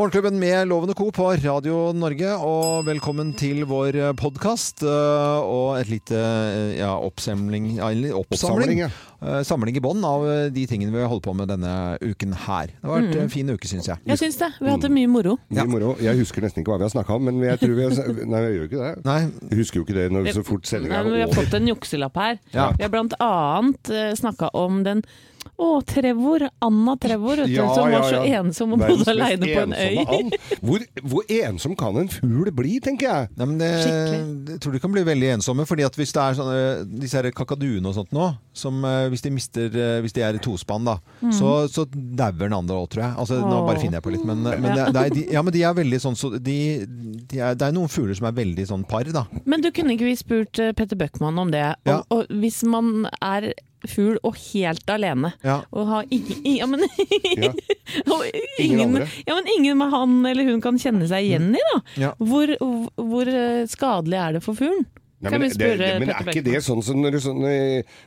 Morgenklubben med Lovende Co. på Radio Norge, og velkommen til vår podkast. Og et lite eh, ja, oppsamling, oppsamling. Oppsamling, ja. Eh, Samling i bånn av eh, de tingene vi har holdt på med denne uken her. Det har vært Mm. en fin uke, syns jeg. Jeg syns det. Vi har hatt det mye moro. Mye moro. Jeg husker nesten ikke hva vi har snakka om, men jeg tror vi har Nei, jeg gjør ikke det. Nei, Jeg husker jo ikke det når så fort sendinga er over. vi har fått en jukselapp her. Ja. Vi har blant annet uh, snakka om den å, Trevor. Anna Trevor, Ja, du, Ja, som var så ja. ensom og bodde aleine på en øy. Hvor, hvor ensom kan en fugl bli, tenker jeg? Nei, men det, Skikkelig. jeg tror de kan bli veldig ensomme. fordi at hvis det er sånne, disse kakaduene og sånt nå, som eh, hvis de mister eh, Hvis de er i tospann, da, Mm. så, så dauer den andre òg, tror jeg. Altså, nå bare finner jeg på litt, men, men, det, det er, de, ja, men de er veldig sånn så de, de er, Det er noen fugler som er veldig sånn par, da. Men du kunne ikke vi spurt eh, Petter Bøckmann om det? Og, Ja. og hvis man er fugl og helt alene, Ja. og har ingen, ja, men, Ja. og Ingen ingen, ja, men ingen med han eller hun kan kjenne seg igjen i, da. Ja. Hvor, hvor eh, skadelig er det for fuglen? Nei, men, det, det, men er ikke det sånn som når er sånne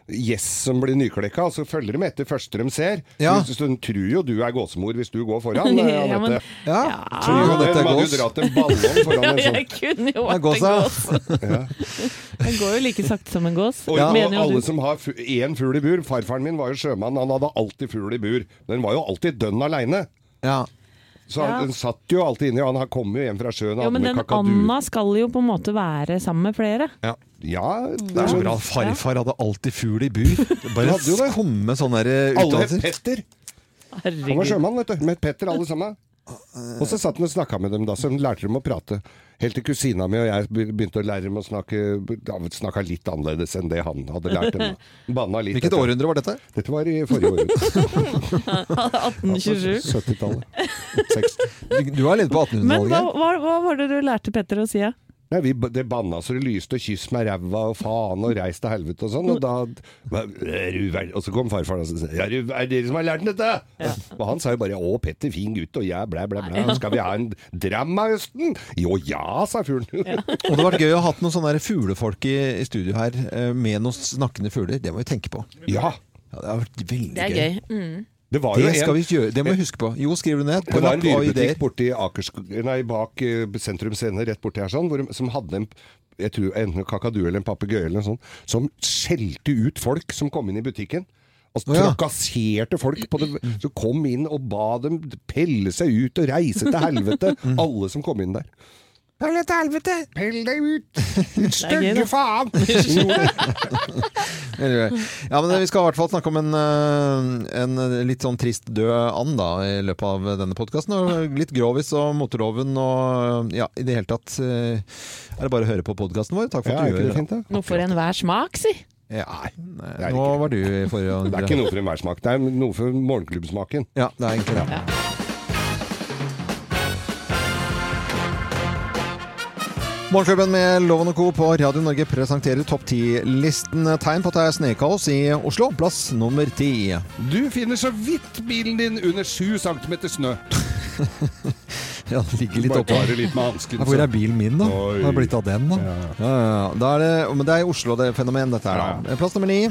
gjess som blir nyklekka, så følger de etter første de ser? Ja. De tror jo du er gåsemor hvis du går foran. eh, Ja, men- Ja. Ja. Tror du er hadde gås? dratt en ballong foran en sånn. Jeg kunne jo vært en gås. Den går jo like sakte som en gås. Og, Ja. og alle du. som har én fugl i bur Farfaren min var jo sjømann, han hadde alltid fugl i bur. Den var jo alltid dønn aleine. Ja. Så Ja. den satt jo alltid inni, og han kom jo hjem fra sjøen Ja, men den kakadu. Anna skal jo på en måte være sammen med flere. Ja, Det er så bra. Farfar hadde alltid fugl i bur. Bare komme sånne der, eh, Alle het. Petter. Han var sjømann, vet du. Med Petter alle sammen. Og så satt han og snakka med dem, da, så lærte dem å prate. Helt til kusina mi og jeg begynte å lære dem å snakke snakka litt annerledes enn det han hadde lært dem. Banna litt. Hvilket etter- århundre var dette? Dette var i forrige århundre. 1827. 70-tallet. Du er litt på Men hva, 1800-tallet. hva, hva var det du lærte Petter å si? Ja? Nei, vi, det banna så det lyste, og kyss meg ræva, og faen, og reis til helvete og sånn. Og da Og så kom farfar og sa ja, er det dere som har lært dette? dette? Og han sa jo bare å, Petter, fin gutt, og jeg, blæ, blæ, blæ. Skal vi ha en dram av høsten? Jo ja, sa fuglen. Og det hadde vært gøy å ha hatt noen sånne fuglefolk i, i studio her eh, med noen snakkende fugler. Det må vi tenke på. Ja. Ja, det har vært veldig Det er gøy. Mm. Det var jo skal en, vi gjøre. Det må vi huske på. Jo, skriver du ned. På det var en dyrebutikk borti Akersk... Nei, bak uh, Sentrum Scene, rett borti her sånn, hvor, som hadde en jeg tror enten en kakadu eller en papegøye eller noe sånt, som skjelte ut folk som kom inn i butikken. Og Å, ja. trakasserte folk på det, som kom inn og ba dem pelle seg ut og reise til helvete. Mm. Alle som kom inn der. Pell deg til helvete! Pell deg ut! Gøy, stygge faen! Anyway. Ja, men Vi skal i hvert fall snakke om en, eh, en litt sånn trist død and da, i løpet av denne podkasten. Litt grovis og motorloven og ja, i det hele tatt eh, er det bare å høre på podkasten vår. Takk for Ja, at du gjør det? Noe for enhver smak, si. Ja, nei, nei det nå var du i forrige Det er ikke noe for enhver smak. Det er noe for morgenklubbsmaken. Ja, det er egentlig det. Ja. Morgenklubben med Loven og Co. på Radio Norge presenterer topp 10-listen. Tegn på at det er snøkaos i Oslo. Plass nummer ti. Du finner så vidt bilen din under 7 cm snø. Ja, det ligger litt oppå. litt med hansken. Ja, Hvor er bilen min, da? Oi. Det blitt av den, da? Ja. Ja, er det, men det er i Oslo det er fenomen, dette her. da. Plass nummer ni.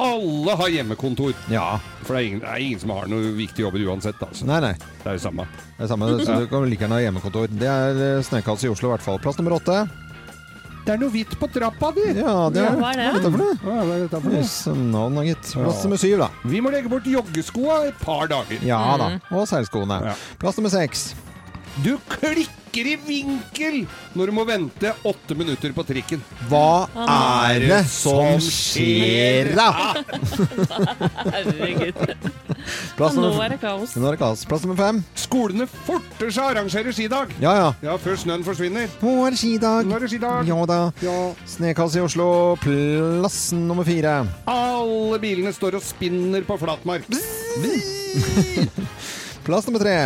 Alle har hjemmekontor. Ja. For det er ingen, det er ingen som har noe viktig jobber uansett. Altså. Nei, nei. Det er jo samme. Det er samme, så du kan like gjerne ha hjemmekontor. Det er eh, snøkaos i Oslo, i hvert fall. Plass nummer åtte. Det er noe hvitt på trappa di! Ja, det er Ja, hva er det? Hva er dette for noe? Hva er dette for noe? Yes, navn, da, gitt. Plass nummer syv, da. Vi må legge bort joggeskoa et par dager. Ja da. Og seilskoene. Ja. Plass nummer seks. Du klikker i vinkel når du må vente åtte minutter på trikken. Hva er det som skjer, da? Herregud. Plass Nå nummer, er det kaos. nå er det kaos. Plass nummer fem. Skolene forter seg arrangerer skidag! Ja ja. Ja, før snøen forsvinner. Nå er det skidag. Nå er det skidag. Ja da. Ja. Snøkaos i Oslo. Plass nummer fire. Alle bilene står og spinner på flatmark. Plass nummer tre.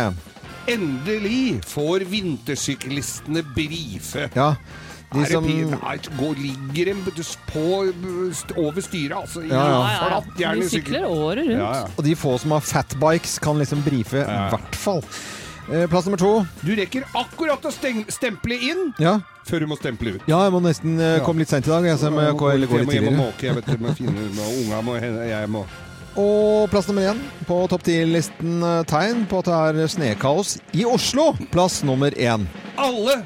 Endelig får vintersyklistene brife. Ja. De er det som går, ligger en på over styret, altså. Ja, Ja, ja. De sykler året rundt. Ja, ja. Og de få som har fatbikes, kan liksom brife, i Ja. hvert fall. Eh, Plass nummer to. Du rekker akkurat å stemple inn Ja. før du må stemple ut. ja, jeg må nesten Ja. komme litt seint i dag. Jeg, så jeg må, Jeg gå, jeg, gå jeg må hjem og måke, jeg vet du, må finne unga må jeg må Og plass nummer én på topp ti-listen eh, tegn på at det er snøkaos i Oslo. Plass nummer én. Alle,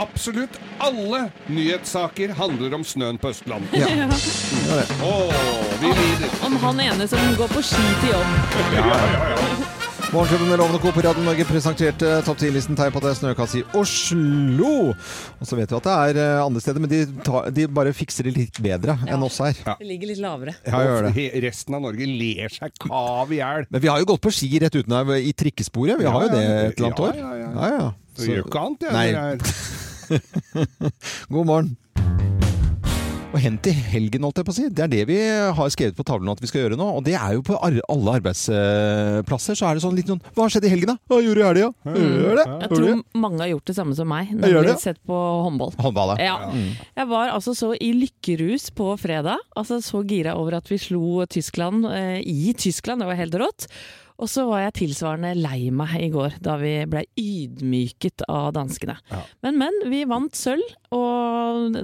absolutt alle nyhetssaker handler om snøen på Østlandet. Ja. Å, vi lider. Om han ene som går på ski til jobb. Morgenklubben med Lovende Co. på Radio Norge presenterte topp 10-listen tegn på at det er snøkaos i Oslo. Og så vet vi at det er eh, andre steder, men de, tar, de bare fikser det litt bedre enn oss her. Ja. Det ligger litt lavere. Ja, gjør det. Resten av Norge ler seg kav i hjel. Men vi har jo gått på ski rett uten her i trikkesporet. Vi har jo det et eller annet år. ja, ja. ja, ja. Så gjør ikke annet, jeg. Nei. jeg- God morgen. Og hen i helgen, holdt jeg på å si. Det er det vi har skrevet på tavlen at vi skal gjøre nå. Og det er jo på alle arbeidsplasser. Så er det sånn litt sånn Hva har skjedd i helgen, da? Hva gjorde du i helga? Gjør det? Jeg tror mange har gjort det samme som meg, Når vi har sett på håndball. Håndball, ja. Ja. Jeg var altså så i lykkerus på fredag. Altså Så gira over at vi slo Tyskland eh, i Tyskland. Det var helt rått. Og så var jeg tilsvarende lei meg i går, da vi ble ydmyket av danskene. Men, men. Vi vant sølv, og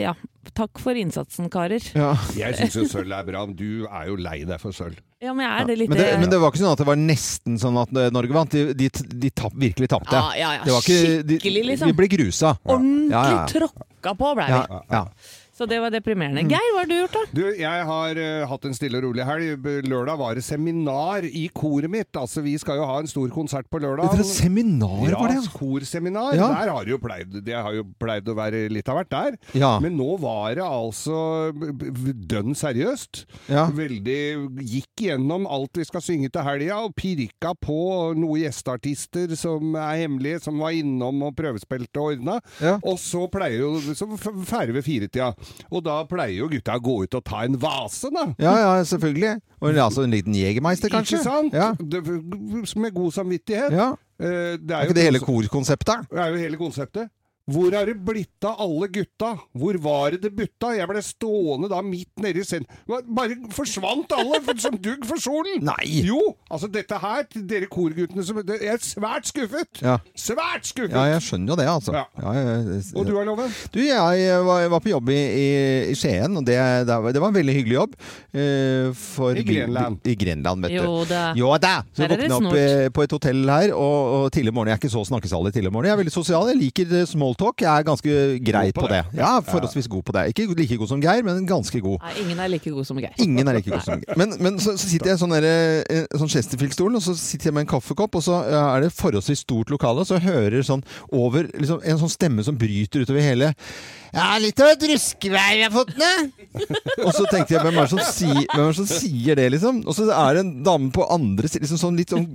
ja. Takk for innsatsen, karer. ja. Jeg syns jo sølv er bra, men du er jo lei deg for sølv. Ja, men er det litt Men det, men det var ikke sånn at det var nesten sånn at eh, Norge vant. De, de, de tapp, virkelig tapte. Ja, ja, ja. Ikke- Skikkelig, liksom. De ble grusa. Ordentlig Ja, ja. tråkka på ble vi. Så det var deprimerende. Geir, hva har du gjort, da? Du, jeg har uh, hatt en stille og rolig helg. Lørdag var det seminar i koret mitt. Altså, vi skal jo ha en stor konsert på lørdag. Det seminar, Ja, var det? ja? korseminar. Ja. Der har det jo pleid Det har jo pleid å være litt av hvert der. Ja. Men nå var det altså dønn seriøst. Ja. Veldig Gikk gjennom alt vi skal synge til helga, og pirka på noen gjesteartister som er hemmelige, som var innom og prøvespilte og ordna. Ja. Og så pleier jo Så ferdig ved firetida. Og da pleier jo gutta å gå ut og ta en vase, da. Ja, ja, selvfølgelig. Og altså en liten jegermeister, kanskje? Ikke sant? Ja. Det, med god samvittighet. ja. Eh, Det Er ikke det hele korkonseptet? Det er jo hele konseptet. Hvor er det blitt av alle gutta? Hvor var det det butta? Jeg ble stående da midt nede i scenen. Bare forsvant alle som dugg for solen! Nei! Jo! Altså dette her, til dere korguttene som Jeg er svært skuffet! Ja. Svært skuffet! Ja, jeg skjønner jo det, altså. Ja. Ja, jeg- Og du er Loven? Du, jeg var, var på jobb i, i, i Skien, og det, det, var, det var en veldig hyggelig jobb. Uh, for, I Grenland. I Grenland, vet du. Jo da. Jo da! Så jeg våkna opp eh, på et hotell her, og, og tidlig morgen Jeg er ikke så snakkesalig tidlig morgen. Jeg er veldig sosial. Jeg liker eh, smalltalk. Jeg er ganske grei God på på det. det. Ja, forholdsvis god på det. Ikke like god som Geir, men ganske god. Nei, ingen er like god som Geir. Ingen er like god som Geir. Men, men så, så sitter jeg i sånn, der, eh, sånn Chesterfield-stolen, og så sitter jeg med en kaffekopp, og så er det forholdsvis stort lokale, og så hører sånn over liksom, En sånn stemme som bryter utover hele Ja, litt av et ruskevær vi har fått ned! og så tenkte jeg, hvem er, det som si, hvem er det som sier det, liksom? Og så er det en dame på andre siden, liksom sånn litt sånn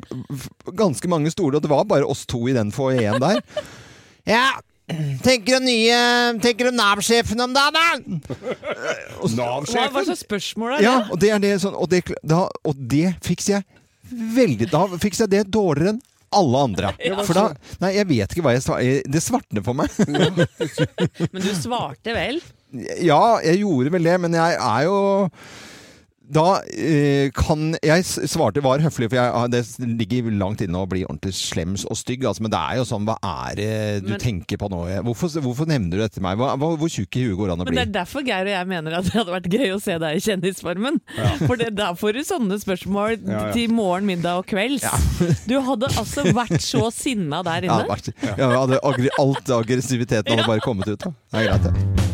Ganske mange stoler, og det var bare oss to i den foajeen der. Ja, tenker du nye Tenker du Nav-sjefen om dagen, da? Hva, hva Nav-sjefen? slags spørsmål er Ja, det? og det er det sånn Og det, da, og det fikser jeg veldig Da fikser jeg det dårligere enn alle andre. For da Nei, jeg vet ikke hva jeg svarer. Det svartner for meg. Men du svarte vel? Ja, jeg gjorde vel det, men jeg er jo da eh, kan Jeg svarte var høflig, for jeg, ah, det ligger langt inne å bli ordentlig slems og stygg. Altså, men det er jo sånn Hva er det du Men- tenker på nå? Hvorfor, hvorfor nevner du dette til meg? Hva, hva, hvor tjukk i huet går an å Men bli? det er derfor Geir og jeg mener at det hadde vært gøy å se deg i Kjendisformen. For det, da får du sånne spørsmål Ja, ja. til morgen, middag og kvelds. Du hadde altså vært så sinna der Ja, inne. vært- ja, hadde agri, alt aggressiviteten hadde bare kommet ut. Da. Det er greit, det.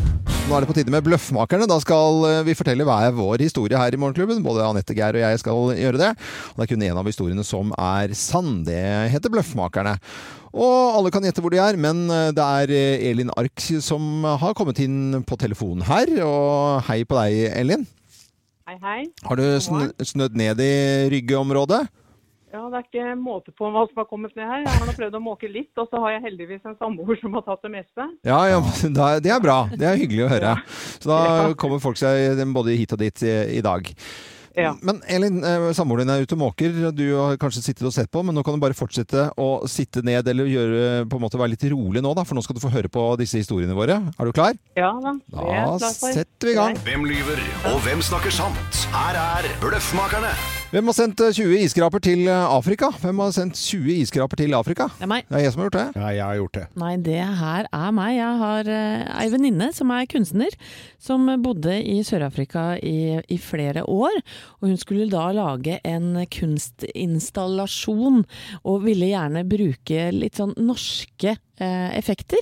Nå er det på tide med Bløffmakerne. Da skal eh, vi fortelle hver vår historie her i Morgenklubben. Både Anette, Geir og jeg skal gjøre det. Og det er kun én av historiene som er sann. Det heter Bløffmakerne. Og alle kan gjette hvor de er, men eh, det er eh, Elin Ark som har kommet inn på telefonen her. Og hei på deg, Elin. Hei, hei. Har du sn snødd ned i Rygge-området? Ja, Det er ikke måte på hva som har kommet ned her. Jeg har nå prøvd å måke litt, og så har jeg heldigvis en samboer som har tatt det meste. Ja, ja, det er bra. Det er hyggelig å høre. Så da kommer folk seg både hit og dit i, dag. Ja. Men Elin, eh, samboeren din er ute og måker. Du har kanskje sittet og sett på, men nå kan du bare fortsette å sitte ned eller gjøre, på en måte være litt rolig nå, da, for nå skal du få høre på disse historiene våre. Er du klar? Ja da. Da klar setter vi i gang. Hvem lyver, og hvem snakker sant? Her er Bløffmakerne. Hvem har sendt eh, 20 iskraper til eh, Afrika? Hvem har sendt 20 iskraper til Afrika? Det er meg. Det er jeg som har gjort det. Ja, jeg har gjort det. Nei, det her er meg. Jeg har uh, ei venninne som er kunstner, som bodde i Sør-Afrika i, i flere år. Og hun skulle da lage en kunstinstallasjon, og ville gjerne bruke litt sånn norske eh, effekter.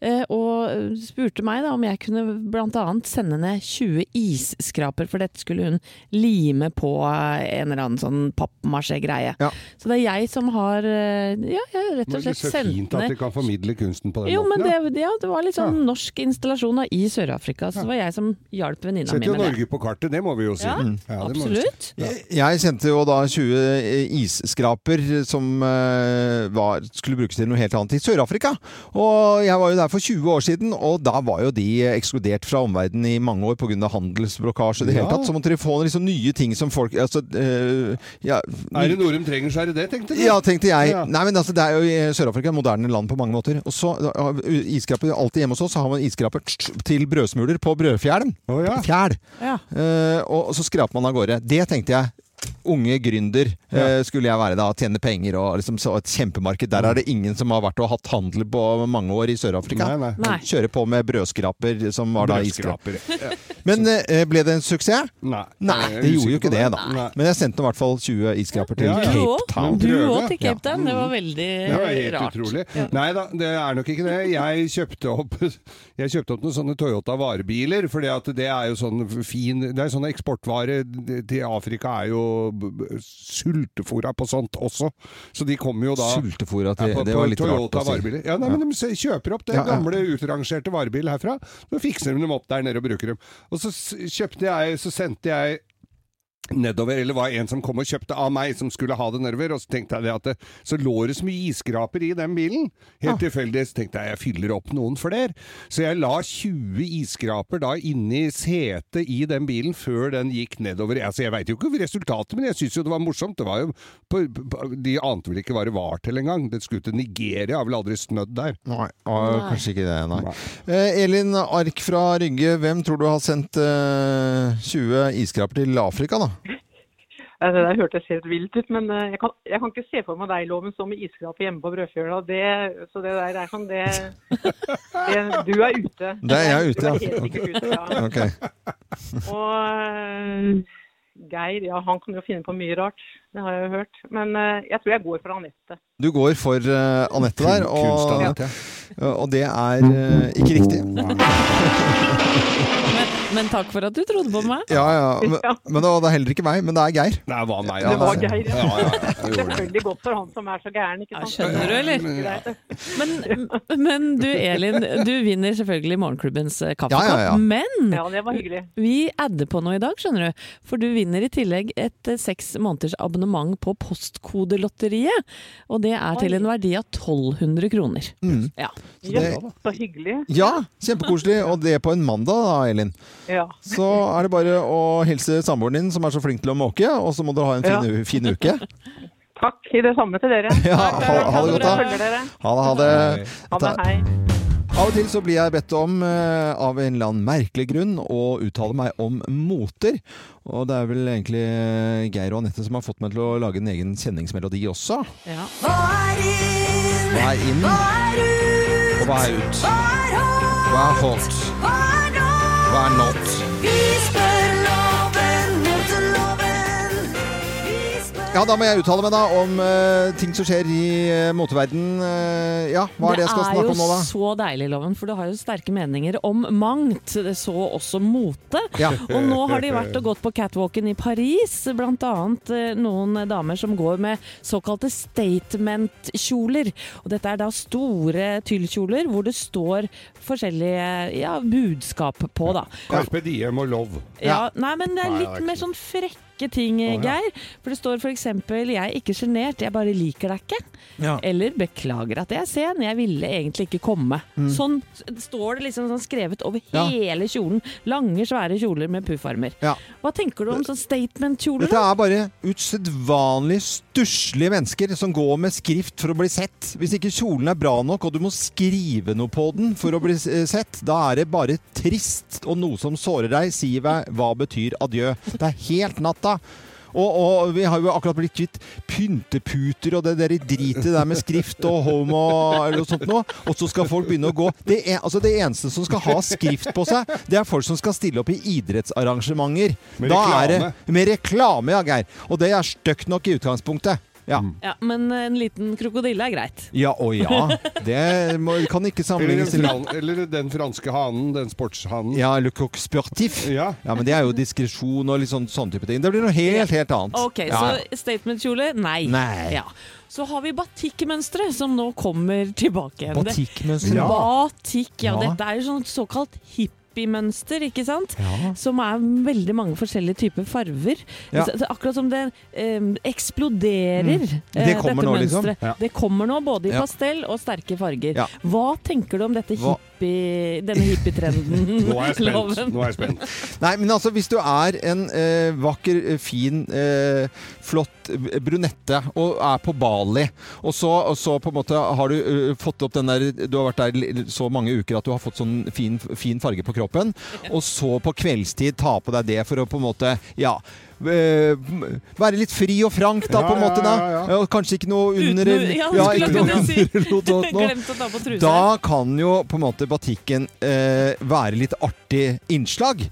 Eh, og spurte meg da om jeg kunne bl.a. sende ned 20 isskraper, for dette skulle hun lime på eh, en eller annen sånn pappmasjé-greie. Ja. Så det er jeg som har eh, ja, jeg rett og Men det er slett så fint at ned de kan formidle kunsten på den jo, men det, ja, det var litt sånn norsk installasjon da, i Sør-Afrika, så det var jeg som hjalp venninna mi Setter jo med det. Norge på kartet, det må vi jo si. Ja, Mm. det må si. Absolutt. Jeg- sendte jo da 20 isskraper som eh, var, skulle brukes til noe helt annet i Sør-Afrika. Og jeg var jo der for 20 år siden, og da var jo de ekskludert fra omverdenen i mange år pga. handelsblokasje. i Det hele tatt, Så måtte de få liksom nye ting som folk altså, eh, ja, Er det noe de trenger, så er det det, tenkte du? Ja, tenkte jeg. Ja. Nei, men altså, Det er jo Sør-Afrika moderne land på mange måter. Og så ja, Isskraper alltid hjemme hos oss så har man iskraper til brødsmuler på brødfjælen. Oh, ja. Fjæl. Ja. Eh, og så skraper man av gårde. Det tenkte jeg. Unge gründer eh, skulle jeg være da. Tjene penger og liksom så et kjempemarked. Der er det ingen som har vært og hatt handel på mange år i Sør-Afrika. Kjøre på med brødskraper, som var da iskraper. Ja. Men eh, ble det en suksess? Nei. Nei, det gjorde jo ikke det, da. Nei. Men jeg sendte i hvert fall 20 iskraper til Ja, ja. Cape. Town. Du òg til Cape Town. Det var veldig Det var helt rart. utrolig. Ja. Nei da, det er nok ikke det. Jeg kjøpte opp, jeg kjøpte opp noen sånne Toyota varebiler, for det er jo sånn fin Det er sånne eksportvare til Afrika er jo b- sultefora på sånt også. Så de kommer jo da Sultefòra ja, til på, Det var litt rart Toyota å si. Ja, nei, men de kjøper opp det Ja, ja. gamle utrangerte varebil herfra, så fikser de dem opp der nede og bruker dem. Og så kjøpte jeg, så sendte jeg nedover, eller var en som kom og kjøpte av meg, som skulle ha det nedover, og så tenkte jeg at det, så lå det så mye isskraper i den bilen. Helt tilfeldig så tenkte jeg jeg fyller opp noen flere. Så jeg la 20 isskraper da inni setet i den bilen før den gikk nedover. Altså jeg veit jo ikke resultatet, men jeg syns jo det var morsomt. Det var jo på, på, de ante vel ikke hva det var til engang. Det skulle til Nigeria, har vel aldri snødd der. Nei, ah, Nei. kanskje ikke det, nei. Nei. Eh, Elin Ark fra Rygge, hvem tror du har sendt eh, 20 isskraper til Afrika, da? Det der hørtes helt vilt ut, men eh, jeg kan, jeg kan ikke se for meg deg, Loven, som med iskrape hjemme på brødfjøla. Det, så det der er sånn det, det Du er ute. Det er jeg ute, ja. er ute, ja. Ok. Og eh, Geir, ja, han kan jo finne på mye rart. Det har jeg jo hørt. Men eh, jeg tror jeg går for Anette. Du går for eh, Anette der, og, Kunst-Anette. og det er eh, ikke riktig. Men, men takk for at du trodde på meg. Ja, ja, men, men det var heller ikke meg, men det er Geir. Det var meg, Det var Geir, ja. Ja, ja, ja, det. Selvfølgelig godt for han som er så gæren, ikke Ja, sant? skjønner du, eller? Men, men du Elin, du vinner selvfølgelig Morgenklubbens eh, kaffekopp. Ja, ja, ja. Men Ja, det var hyggelig. vi adder på noe i dag, skjønner du. For du vinner i tillegg et eh, seks måneders abonnement på Postkodelotteriet. Og det er til en verdi av 1200 kroner. Mm. Ja. Så, det- så hyggelig. Ja, kjempekoselig. Og det på en mandag, da, Elin. Ja. Så er det bare å hilse samboeren din, som er så flink til å måke, og så må dere ha en fin, ja. fin uke. Takk i det samme til dere. Ja, ha, ha det godt, da. ha det. Ha det, hei. Av og til så blir jeg bedt om, eh, av en eller annen merkelig grunn, å uttale meg om moter. Og det er vel egentlig eh, Geir og Anette som har fått meg til å lage en egen kjenningsmelodi også. ja. Hva er inn? Hva er inn, Hva er ut? og hva er ut? Hva er hot? Hva er hot? Hva er not? Hva er not? Vi spør Ja, da må jeg uttale meg da om uh, ting som skjer i uh, moteverden. Uh, ja, hva er det jeg skal snakke om nå, da? Det er jo så deilig, Loven, for du har jo sterke meninger om mangt. Så også mote. Ja. Og nå har de vært og gått på catwalken i Paris, blant annet uh, noen damer som går med såkalte statement-kjoler. Og dette er da store tyllkjoler hvor det står forskjellige ja, budskap på, da. Carpe diem og love. Ja, nei, men det er Nei, det er litt mer sånn frekke ting, oh, ja. Geir. For det står f.eks.: Jeg er ikke sjenert, jeg bare liker deg ikke. Ja. Eller 'beklager at jeg er sen, jeg ville egentlig ikke komme'. Sånn står det liksom sånn skrevet over Mm. Ja. hele kjolen. Lange, svære kjoler med puffarmer. Ja. Hva tenker du om sånn statement-kjoler? Dette er bare usedvanlig stusslige mennesker som går med skrift for å bli sett. Hvis ikke kjolen er bra nok, og du må skrive noe på den for å bli eh, sett, da er det bare trist og noe som sårer deg. Si meg hva betyr adjø. Det er helt natta. Og, og vi har jo akkurat blitt kvitt pynteputer og det der dritet der med skrift og homo eller noe sånt noe. Og så skal folk begynne å gå det, er, altså det eneste som skal ha skrift på seg, det er folk som skal stille opp i idrettsarrangementer. Med Da reklame. det med reklame, ja, Geir. Og det er stygt nok i utgangspunktet. Ja. Ja, men en liten krokodille er greit. Ja og ja. Det må, kan ikke sammenlignes til eller, eller den franske hanen, den sportshanen. Ja, le coq sportif. Ja. Ja, men det er jo diskresjon og litt sånn, sånn type ting. Det blir noe helt, helt annet. Ok, ja. så statementkjole, nei. Nei. Ja. Så har vi batikkmønstre, som nå kommer tilbake igjen. Det- Ja. Batikk, ja. Ja. Dette er jo sånn såkalt hippiemønster, ikke sant? Ja. Som er veldig mange forskjellige typer farver. Ja. Akkurat som det eh, eksploderer, Mm. eh, Det kommer dette nå, liksom. mønstret. Ja. Det kommer nå både i pastell og sterke farger. Hva tenker du om dette Hva- hippie, denne hippietrenden? Nå er jeg spent. Loven? Nå er jeg spent. Nei, men altså, hvis du er en eh, vakker, eh, fin, eh, flott eh, brunette og er på Bali, og så, og så på en måte har du uh, fått opp den der Du har vært der så mange uker at du har fått sånn fin, fin farge på kroppen, og så på kveldstid ta på deg det for å på en måte Ja. Eh, være litt fri og frank, da, Ja, på en måte. da. ja, ja, Og Kanskje ikke noe under ja, ikke noe under. Da kan jo på en måte batikken eh, være litt artig innslag.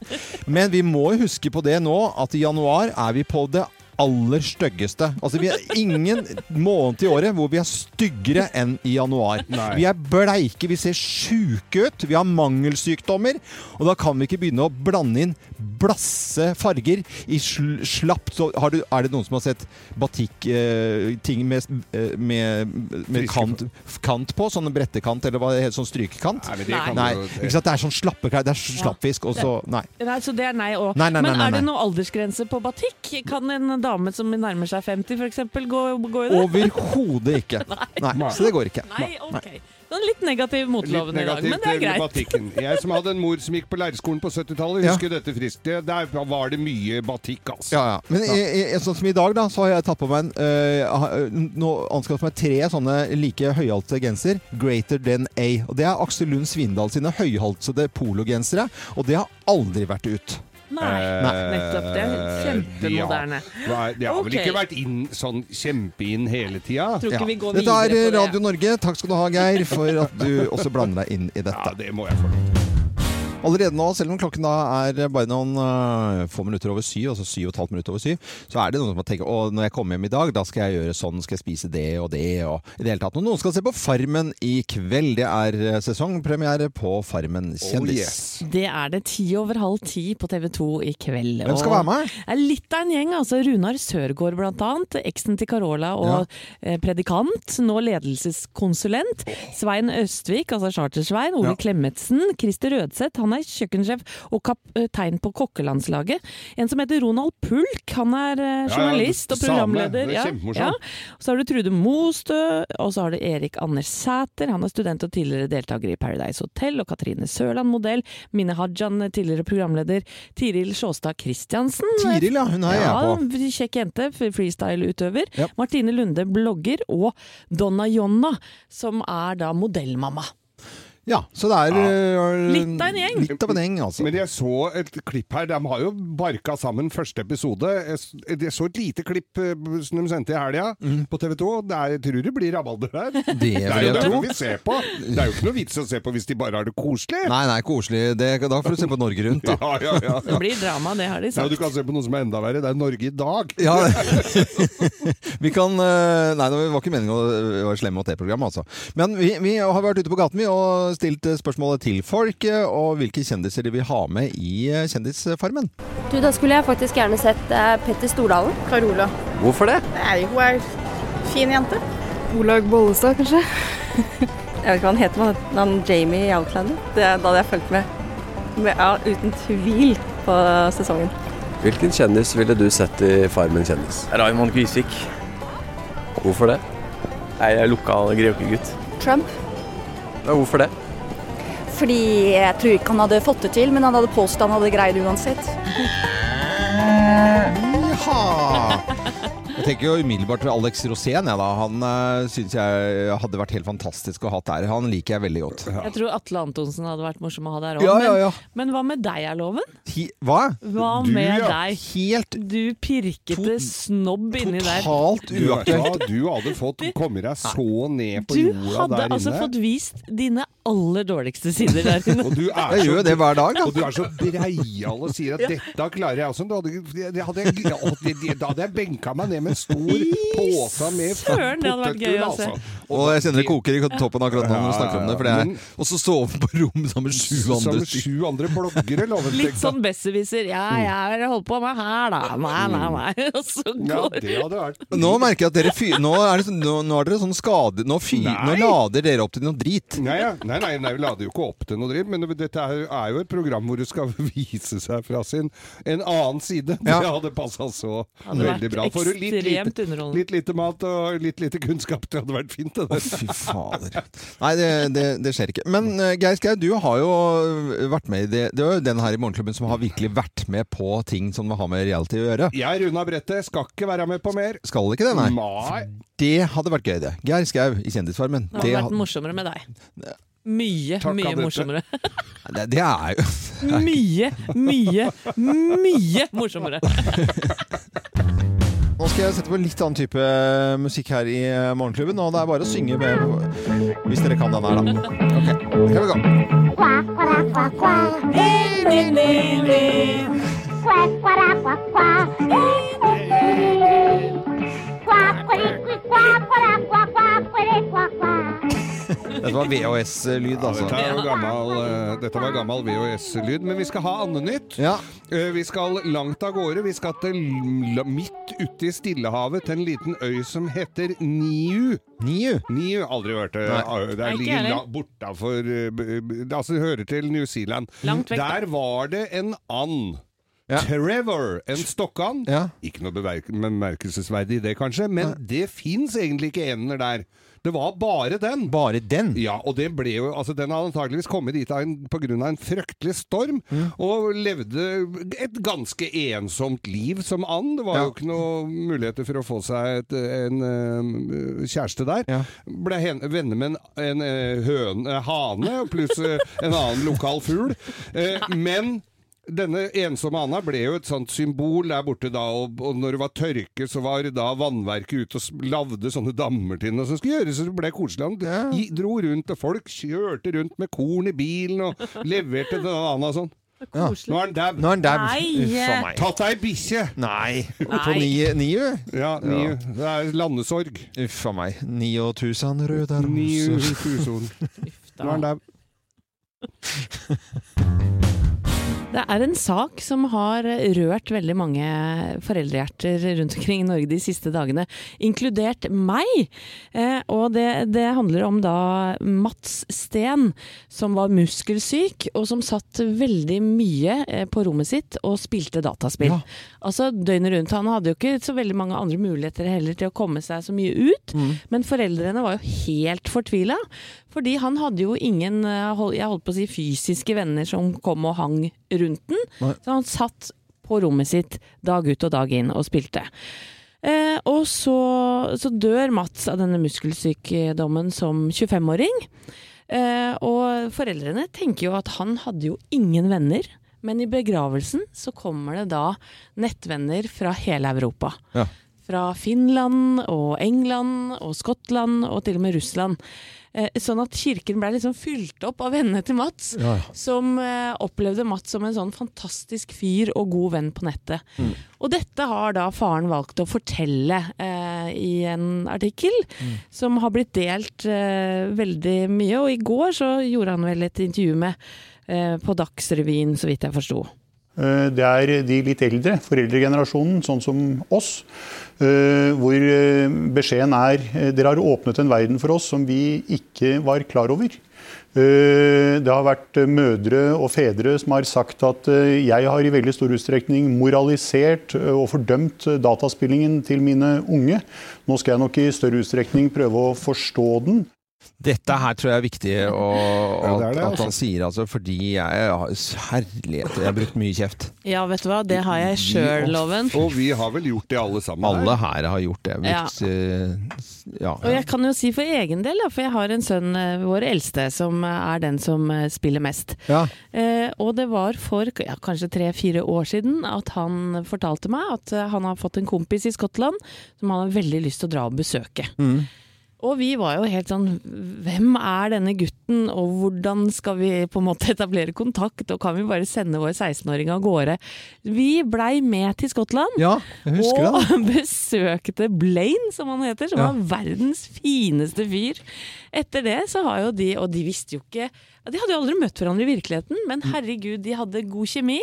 Men vi må jo huske på det nå, at i januar er vi på det aller styggeste. Altså, vi er ingen måned i året hvor vi er styggere enn i januar. Nei. Vi er bleike, vi ser sjuke ut, vi har mangelsykdommer. Og da kan vi ikke begynne å blande inn blasse farger i sl slapt så har du, Er det noen som har sett batikk-ting med, eh, med, med med kant, kant på? Sånn brettekant, eller hva det heter, sånn strykekant? Nei, det Nei. kan det. ikke sant? det er sånn slappe klær. Det er slappfisk, og så Nei. Nei, så det er nei òg. Nei, nei, nei, Men nei, er det noen noe aldersgrense på batikk? Kan en dame som nærmer seg 50 f.eks. Gå, gå i det? Overhodet ikke. Nei, så det går ikke. Nei, ok. Sånn litt negativ Litt motloven i dag, men det er greit. Jeg som hadde en mor som gikk på leirskolen på 70-tallet, Ja. husker dette friskt. Det- Der var det mye batikk, altså. Ja, ja. Men i, i, sånn som i dag, da, så har jeg tatt på meg en øh, Nå anskaffet meg tre sånne like høyhalte genser. Greater than A. Og det er Aksel Lund Svindal sine høyhalsede pologensere. Og det har aldri vært ut. Nei, Nei. nettopp. Det er kjempemoderne. Ja. Det har vel okay. ikke vært inn, sånn kjempeinn hele tida? Ja. vi går Dette er. Radio Norge. Takk skal du ha, Geir, for at du også blander deg inn i dette. Ja, det må jeg få til. Allerede nå, selv om klokken da er bare noen uh, få minutter over syv, altså syv og et halvt minutter over syv, så er det noen som tenker å når jeg kommer hjem i dag, da skal jeg gjøre sånn, skal jeg spise det og det, og i det hele tatt. Og noen skal se på Farmen i kveld. Det er øh, sesongpremiere på Farmen Oh, kjendis. yes. Det er det ti over halv ti på TV 2 i kveld. Hvem skal og være med? Er litt av en gjeng. altså Runar Sørgaard blant annet. Eksen til Carola og ja. predikant. Nå ledelseskonsulent. Svein Østvik, altså Charter-Svein. Ole Ja. Klemetsen. Christer Rødseth, han er kjøkkensjef og kaptein på kokkelandslaget. En som heter Ronald Pulk, han er eh, Ja, ja, journalist og programleder. Ja, ja. Så har du Trude Mostø, og så har du Erik Anders Sæter. Han er student og tidligere deltaker i Paradise Hotel. Og Katrine Sørland, modell. Mine Hajan, tidligere programleder. Tiril Sjåstad Christiansen. Tiril, ja. Hun er jeg Ja, på. kjekk jente, freestyle-utøver. Ja. Martine Lunde, blogger. Og Donna Jonna, som er da modellmamma. Ja, så det er ja. Litt av en gjeng. Litt av en gjeng, altså. Men jeg så et klipp her. De har jo barka sammen første episode. Jeg så et lite klipp eh, som de sendte i helga på TV 2. Det er, jeg tror det blir rabalder der. Det Det er vil jo jeg tro. derfor vi ser på. Det er jo ikke noe vits å se på hvis de bare har det koselig. Nei, nei, koselig. Det, da får du se på Norge Rundt, da. Ja, ja, ja. Det blir drama, det har de sagt. Ja, du kan se på noe som er enda verre. Det er Norge i dag. Ja, vi kan øh, Nei, det var ikke meningen å være slemme mot det programmet, altså. Men vi, vi har vært ute på gaten vi og stilt spørsmålet til folk, og hvilke kjendiser de vil ha med i øh, Kjendisfarmen. Du, da skulle jeg faktisk gjerne sett eh, Petter Stordalen. Carola. Hvorfor det? Nei, hun er fin jente. Olaug Bollestad, kanskje? jeg vet ikke hva han heter, men han Jamie i Outlander. Det, da hadde jeg fulgt med, med ja, uten tvil på sesongen. Hvilken kjendis ville du sett i Farmen kjendis? Raymond Kvisvik. Hvorfor det? Nei, Jeg er lokal greokegutt. Trump. Ja, hvorfor det? Fordi jeg tror ikke han hadde fått det til, men han hadde påstått han hadde greid uansett. Jaha! Jeg tenker jo umiddelbart til Alex Rosén. Ja, da. Han uh, syns jeg hadde vært helt fantastisk å ha der. Han liker jeg veldig godt. Jeg tror Atle Antonsen hadde vært morsom å ha der òg. Ja, ja, ja. Men, men hva med deg, er loven? Hi, hva? Hva Du, med ja. deg? Helt Du pirkete snobb inni der. totalt Du, uaktuelt. du hadde fått komme deg så ned på Du jorda hadde altså fått vist dine aller dårligste sider der inne. Og du er Jeg gjør jo det hver dag, da. Og du er så breial og sier at 'dette klarer jeg også'. Da hadde, hadde, jeg- da hadde jeg benka meg ned med en stor påse med potetgull, det altså. Og jeg kjenner det koker i toppen akkurat nå når du snakker om det. For det er, og så sove på rom sammen med sju andre sju andre bloggere, Litt sånn besserwisser. Ja, jeg har holdt på med her, da. Nei, nei, nei. Og så Ja, går det hadde vært Nå merker jeg at dere fyr, nå, er det, sånn- nå, nå er dere sånn skade... Nå, fyr, nå lader dere opp til noe drit. Nei, nei, nei, nei, vi lader jo ikke opp til noe dritt, men dette er, er jo et program hvor du skal vise seg fra sin en annen side. Ja. Det hadde passa så Hadde veldig bra. Får du litt ekstremt lite, underholdende. litt lite mat og litt lite kunnskap, det hadde vært fint. Det der. Fy fader. Nei, det, det, det skjer ikke. Men uh, Geir Skau, du har jo vært med i det. Det er jo den her i Morgenklubben som har virkelig vært med på ting som har med reality å gjøre. Jeg runda brettet, skal ikke være med på mer. Skal ikke det, nei? Nei. Det hadde vært gøy, det. Geir Skau i Kjendisfarmen. Det Det, hadde vært ha- morsommere med deg. Mye, Takk, mye morsommere. det, det er jo Mye, mye, mye morsommere. Nå skal jeg sette på litt annen type musikk her i eh, Morgenklubben, og det er bare å synge med hvis dere kan den her, da. Ok, here we go. Dette var VHS-lyd, Ja, altså. dette, er gammel, eh, dette var gammel VHS-lyd, men vi skal ha Andenytt. Ja. Eh, Vi skal langt av gårde. Vi skal til midt ute i Stillehavet, til en liten øy som heter Niu. Niu. Niu, aldri hørt det. Det Nei, ligger bortafor eh, Altså, det hører til New Zealand. Langt vekk. Der var det en and. Ja. Trevor, en Stokkan. Ja. Ikke noe bemerk bemerkelsesverdig i det, kanskje, men det fins egentlig ikke ender der. Det var bare den. Bare den? Ja, og det ble jo, altså den hadde antageligvis kommet dit pga. en, på grunn av en fryktelig storm, Mm. og levde et ganske ensomt liv som and. Det var Ja. jo ikke noe muligheter for å få seg et, en eh, kjæreste der. Ja. Ble hen, venner med en, en eh, høne, hane, pluss eh, en annen lokal fugl. Eh, men denne ensomme Anna ble jo et sånt symbol der borte da, og, og når det var tørke, så var da vannverket ute og lagde sånne dammer til den, og som skulle gjøres, så det ble koselig. Han Ja. dro rundt, og folk kjørte rundt med korn i bilen og leverte til Anna sånn. Ja. Nå er han dau. Nå. Nei. Uff. Tatt ei bikkje! Nei. På nye Niu? Ja, ni, det er landesorg. Uff a meg. Nio tusen røde Ni roser. Nå er han Da. dau. Det er en sak som har rørt veldig mange foreldrehjerter rundt omkring i Norge de siste dagene, inkludert meg. Eh, og det, det handler om da Mats Steen, som var muskelsyk, og som satt veldig mye eh, på rommet sitt og spilte dataspill. Ja. Altså døgnet rundt. Han hadde jo ikke så veldig mange andre muligheter heller til å komme seg så mye ut, men foreldrene var jo helt fortvila. Fordi han hadde jo ingen eh, jeg holdt på å si, fysiske venner som kom og hang rundt den. Nei. Så han satt på rommet sitt dag ut og dag inn og spilte. Eh, og så, så dør Mats av denne muskelsykdommen som 25-åring. Eh, og foreldrene tenker jo at han hadde jo ingen venner. Men i begravelsen så kommer det da nettvenner fra hele Europa. Ja. Fra Finland og England og Skottland og til og med Russland. Eh, sånn at kirken ble liksom fylt opp av vennene til Mats, Ja, ja. som eh, opplevde Mats som en sånn fantastisk fyr og god venn på nettet. Mm. Og dette har da faren valgt å fortelle eh, i en artikkel Mm. som har blitt delt eh, veldig mye. Og i går så gjorde han vel et intervju med eh, på Dagsrevyen, så vidt jeg forsto. Eh, Det er de litt eldre, foreldregenerasjonen, sånn som oss, hvor beskjeden er dere har åpnet en verden for oss som vi ikke var klar over. Eh, Det har vært eh, mødre og fedre som har sagt at eh, jeg har i veldig stor utstrekning moralisert og fordømt dataspillingen til mine unge. Nå skal jeg nok i større utstrekning prøve å forstå den. Dette her tror jeg er viktig å, Ja, det er det, at altså. han sier, altså, fordi jeg har Herlighet, jeg har brukt mye kjeft. Ja, vet du hva, det har jeg sjøl, Loven. Og vi har vel gjort det alle sammen. Alle her. har gjort det. Brukt, eh, ja. Og jeg kan jo si for egen del, for jeg har en sønn, eh, vår eldste, som er den som eh, spiller mest. Ja. Eh, og det var for ja, kanskje tre-fire år siden at han fortalte meg at eh, han har fått en kompis i Skottland som han har veldig lyst til å dra og besøke. Mm. Og vi var jo helt sånn Hvem er denne gutten, og hvordan skal vi på en måte etablere kontakt, og kan vi bare sende vår 16-åring av gårde? Vi blei med til Skottland. ja, jeg husker og det. besøkte Blaine, som han heter, som Ja. var verdens fineste fyr. Etter det så har jo de, og de visste jo ikke ja, De hadde jo aldri møtt hverandre i virkeligheten, men Mm. herregud, de hadde god kjemi.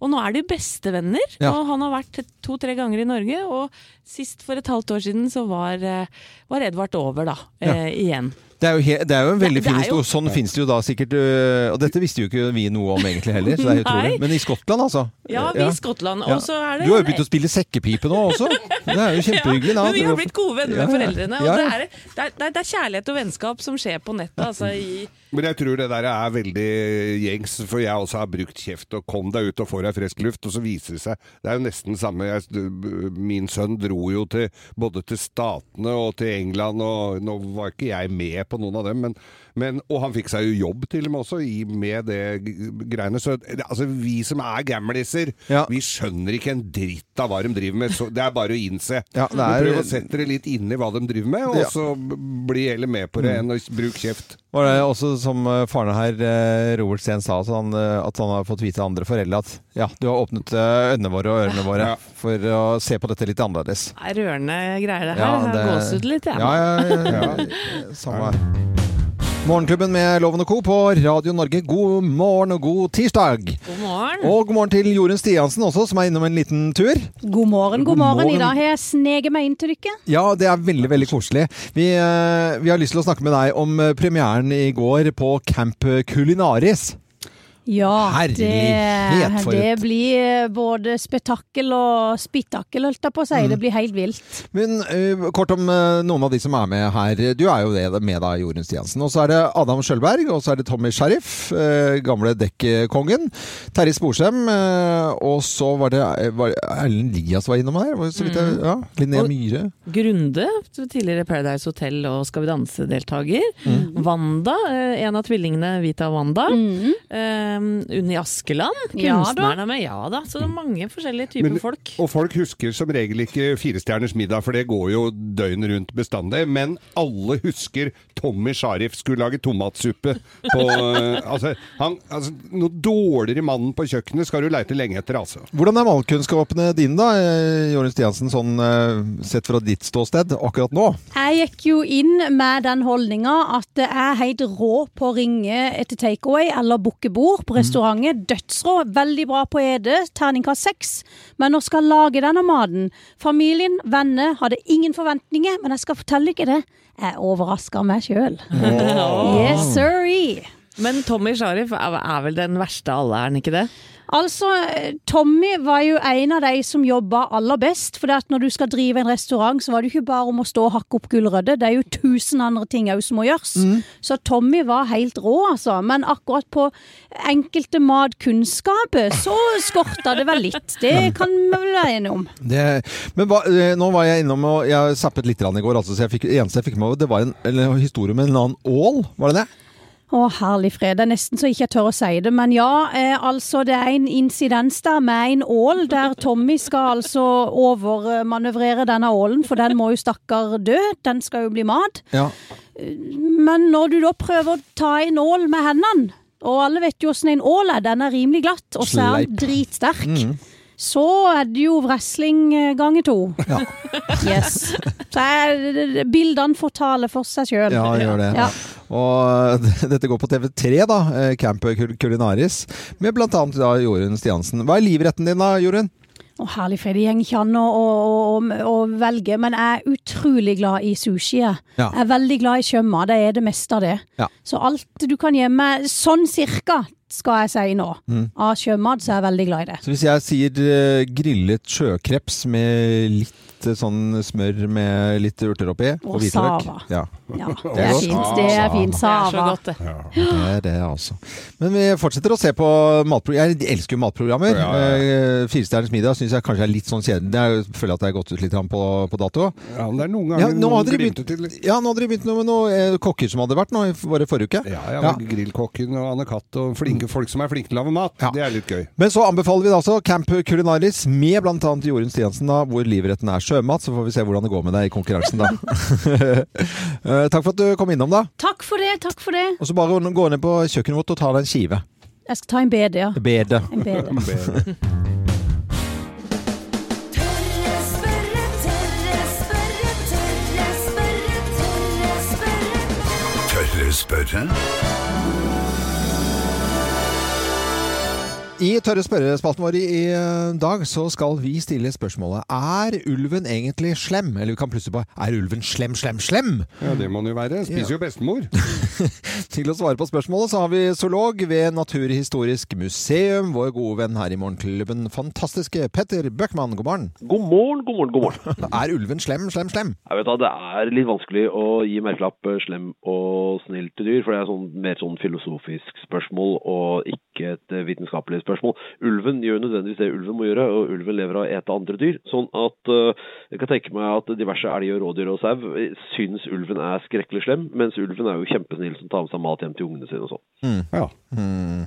Og nå er de bestevenner, Ja. og han har vært to-tre ganger i Norge. Og sist for et halvt år siden så var, eh, var Edvard over, da. Eh, igjen. Det er, jo det er jo en veldig fin historie. Sånn finnes det jo da sikkert øh, Og dette visste jo ikke vi noe om egentlig heller, så det er utrolig. Men i Skottland, altså. Ja, vi i Skottland. Og så er det Du har jo begynt å spille sekkepipe nå også. Det er jo kjempehyggelig. Ja, men vi har blitt gode venner med foreldrene. Og Ja, det, ja. er, det, er, det er kjærlighet og vennskap som skjer på nettet. Altså, i, Men jeg tror det der er veldig gjengs, for jeg også har brukt kjeft og kom deg ut og får deg frisk luft, og så viser det seg Det er jo nesten samme jeg, Min sønn dro jo til både til Statene og til England, og nå var ikke jeg med på noen av dem, men, men Og han fikk seg jo jobb til og med også i, med det greiene. Så altså, vi som er gamliser, Ja. vi skjønner ikke en dritt av hva de driver med. Så det er bare å innse. Ja, er- Prøv å sette dere litt inn i hva de driver med, og Ja. så bli heller med på det enn å bruke kjeft. Var det også som eh, faren her, eh, Robert Steen, sa, at han, eh, at han har fått vite av andre foreldre at ja, du har åpnet øynene våre og ørene våre Ja. for å se på dette litt annerledes. er rørende greier, det her. Ja, det- gåsehud litt, jeg. Ja, ja, ja, ja. Samme her. Morgenklubben med Loven og Co. på Radio Norge. God morgen og god tirsdag. God morgen. Og god morgen til Jorunn Stiansen også, som er innom en liten tur. God morgen, god morgen. I dag har jeg sneget meg inn til dere. Ja, det er veldig, veldig koselig. Vi, eh, vi har lyst til å snakke med deg om eh, premieren i går på Camp Culinaris. Ja, Herlighet, det, det blir eh, både spetakkel og spittakkel, holdt jeg på å si. Mm. Det blir helt vilt. Men uh, kort om uh, noen av de som er med her. Du er jo det med da, Jorunn Stiansen. Og så er det Adam Skjølberg, og så er det Tommy Sheriff, uh, gamle dekkongen. Terje Sporsem, og så var det Erlend Lias var innom her. var Så vidt jeg, ja, Linnea Myhre. Grunde, tidligere Paradise Hotel og Skal vi danse-deltaker. Mm. Wanda, en av tvillingene Vita og Wanda. Mm. Eh, Unni Askeland, Ja kunstneren er med. Ja da, så det er mange forskjellige typer Men- folk. Og folk husker som regel ikke Firestjerners middag, for det går jo døgnet rundt bestandig. Men alle husker Tommy Sharif skulle lage tomatsuppe på eh, altså, han, altså, Noe dårligere mannen på kjøkkenet skal du leite lenge etter, altså. Hvordan er malkunnskapene dine, da, eh, Jorunn Stiansen, sånn eh, sett fra ditt ståsted akkurat nå? Jeg gikk jo inn med den holdninga at det er helt rå på å ringe etter takeaway eller booke bord på restauranter. Dødsrå. Veldig bra på Ede. Terningkast seks. Men når skal lage denne maten? Familien, venner, hadde ingen forventninger, men jeg skal fortelle dere det. Jeg overrasker meg sjøl. Yes, sorry. Men Tommy Sharif er vel den verste av alle, er han ikke det? Altså, Tommy var jo en av de som jobba aller best. For når du skal drive en restaurant, så var det ikke bare om å stå og hakke opp gulrøtter. Det er jo tusen andre ting òg som må gjøres. Så Tommy var helt rå, altså. Men akkurat på enkelte matkunnskaper så skorta det vel litt. Det kan vi vel være enige om. Det, men hva, eh, nå var jeg innom og jeg zappet litt i går, altså, så jeg fikk, eneste jeg fikk med det var en, en historie med en annen ål. Var det det? Å, herlig fred. Det er nesten så jeg ikke tør å si det. Men ja, eh, altså det er en incidens der med en ål, der Tommy skal altså overmanøvrere denne ålen, for den må jo stakkar dø. Den skal jo bli mat. Ja. Men når du da prøver å ta en ål med hendene, og alle vet jo åssen en ål er, den er rimelig glatt, og så er den dritsterk. Mm. Så er det jo wrestling gange ganger to. Ja. Yes. Så er, bildene får tale for seg sjøl. Ja, gjør det. Ja. Og dette går på TV3, da, eh, Camp Cul- Culinaris, med da Jorunn Stiansen. Hva er livretten din da, Jorunn? Å, herlig fred. Det går ikke an å, å, å, velge, men jeg er utrolig glad i sushi. Jeg Ja. Jeg er veldig glad i sjømat. Det er det meste av det. Ja. Så alt du kan gjemme sånn cirka skal jeg si nå. Mm. Av sjømat så er jeg veldig glad i det. Så hvis jeg sier eh, grillet sjøkreps med litt eh, sånn smør med litt urter oppi og Og hvitløk sava. Ja. Ja, det er fint. Det er fint. Det er så godt, det. Det er det, altså. Men vi fortsetter å se på matprogrammer. Jeg elsker jo matprogrammer. Ja, ja, Eh, Firestjerners middag syns jeg kanskje er litt sånn kjedelig. Jeg føler at det er gått ut litt på, på dato. Ja, men det er noen ganger noen hadde begynt, til. ja, nå hadde de begynt noe med noen kokker som hadde vært nå, i- bare forrige uke. Ja, ja, Ja. Grillkokken og Anne Katt og flinke folk som er flinke til å lage mat. Ja. Det er litt gøy. Men så anbefaler vi da altså Camp Culinaris med bl.a. Jorunn Stiansen, da, hvor livretten er sjømat. Så får vi se hvordan det går med deg i konkurransen, da. Eh, Takk for at du kom innom, da. Takk for det, takk for det. Og så bare gå ned på kjøkkenet vårt og ta deg en skive. Jeg skal ta en bede, ja. Bede. En bede. Tørre spørre, tørre spørre, tørre spørre, tørre spørre. Tørre spørre? I Tørre spørrespalten vår i i eh, dag så skal vi stille spørsmålet Er ulven egentlig slem? Eller vi kan plutselig bare Er ulven slem, slem, slem? Ja, det må den jo være. Spiser jo bestemor. Til å svare på spørsmålet så har vi zoolog ved Naturhistorisk museum, vår gode venn her i Morgenklubben, fantastiske Petter Bøckmann. God morgen. God morgen, god morgen, god morgen. Er ulven slem, slem, slem? Jeg vet da, Det er litt vanskelig å gi merkelapp eh, slem og snill til dyr, for det er sånn, mer sånn filosofisk spørsmål og ikke et eh, vitenskapelig spørsmål. Ulven gjør nødvendigvis det ulven må gjøre, og ulven lever av å ete andre dyr. Sånn at eh, jeg kan tenke meg at diverse elg og rådyr og sau eh, syns ulven er skrekkelig slem, mens ulven er jo kjempesnill som tar med seg mat hjem til ungene sine og sånn. Ja. Mm.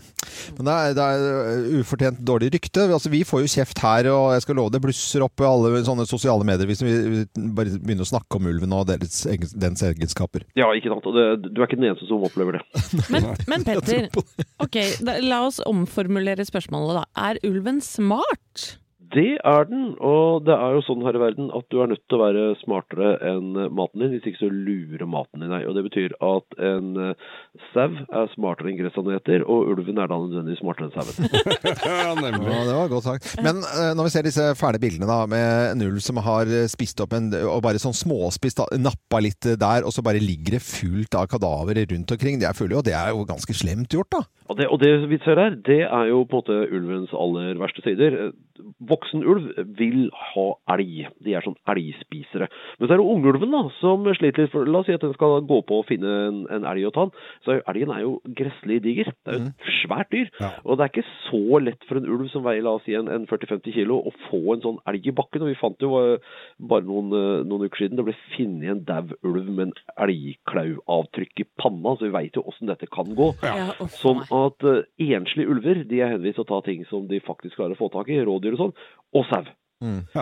Men det er, det er ufortjent dårlig rykte. Altså, vi får jo kjeft her, og jeg skal love det blusser opp i alle sånne sosiale medier hvis vi bare begynner å snakke om ulven og deres, dens egenskaper. Ja, ikke sant. Og det, du er ikke den eneste som opplever det. Men, men Petter, ok, da, la oss omformulere spørsmålet da. Er ulven smart? Det er den, og det er jo sånn her i verden at du er nødt til å være smartere enn maten din, hvis ikke så lurer maten din deg. Og det betyr at en eh, sau er smartere enn gressaneter og ulven er da nødvendigvis smartere enn sauen. ja, nemlig. Ja, det var godt sagt. Men eh, når vi ser disse fæle bildene da, med en ulv som har eh, spist opp en, og bare sånn småspist, nappa litt der, og så bare ligger det fullt av kadaver rundt omkring, det, er fullt, og det er jo ganske slemt gjort da. Og det, og det vi ser her, det er jo på en måte ulvens aller verste sider. Voksen ulv vil ha elg. De er sånn elgspisere. Men så er det ungulven da, som sliter litt. For, la oss si at den skal gå på å finne en, en elg å ta den. Så elgen er jo gresselig diger. Det er jo et svært dyr. Og det er ikke så lett for en ulv som veier la oss si en, en 40-50 kilo å få en sånn elg i bakken. Og vi fant jo eh, bare noen, eh, noen uker siden det ble funnet en dau ulv med en elgklauavtrykk i panna, så vi veit jo åssen dette kan gå. Ja, Sånn at uh, enslige ulver de er henvist til å ta ting som de faktisk klarer å få tak i, rådyr og sånn, og sau.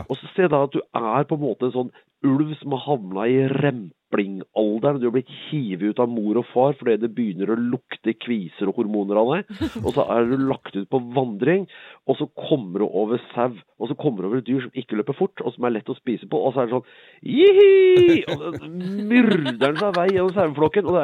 Og så se da at du er på en måte en sånn ulv som har havna i remplingalderen. Du blitt hivet ut av mor og far fordi det begynner å lukte kviser og hormoner av deg. Og så er du lagt ut på vandring, og så kommer du over sau. Og så kommer du over et dyr som ikke løper fort, og som er lett å spise på. Og så er det sånn Jihi! Og så myrder den seg vei gjennom saueflokken. Og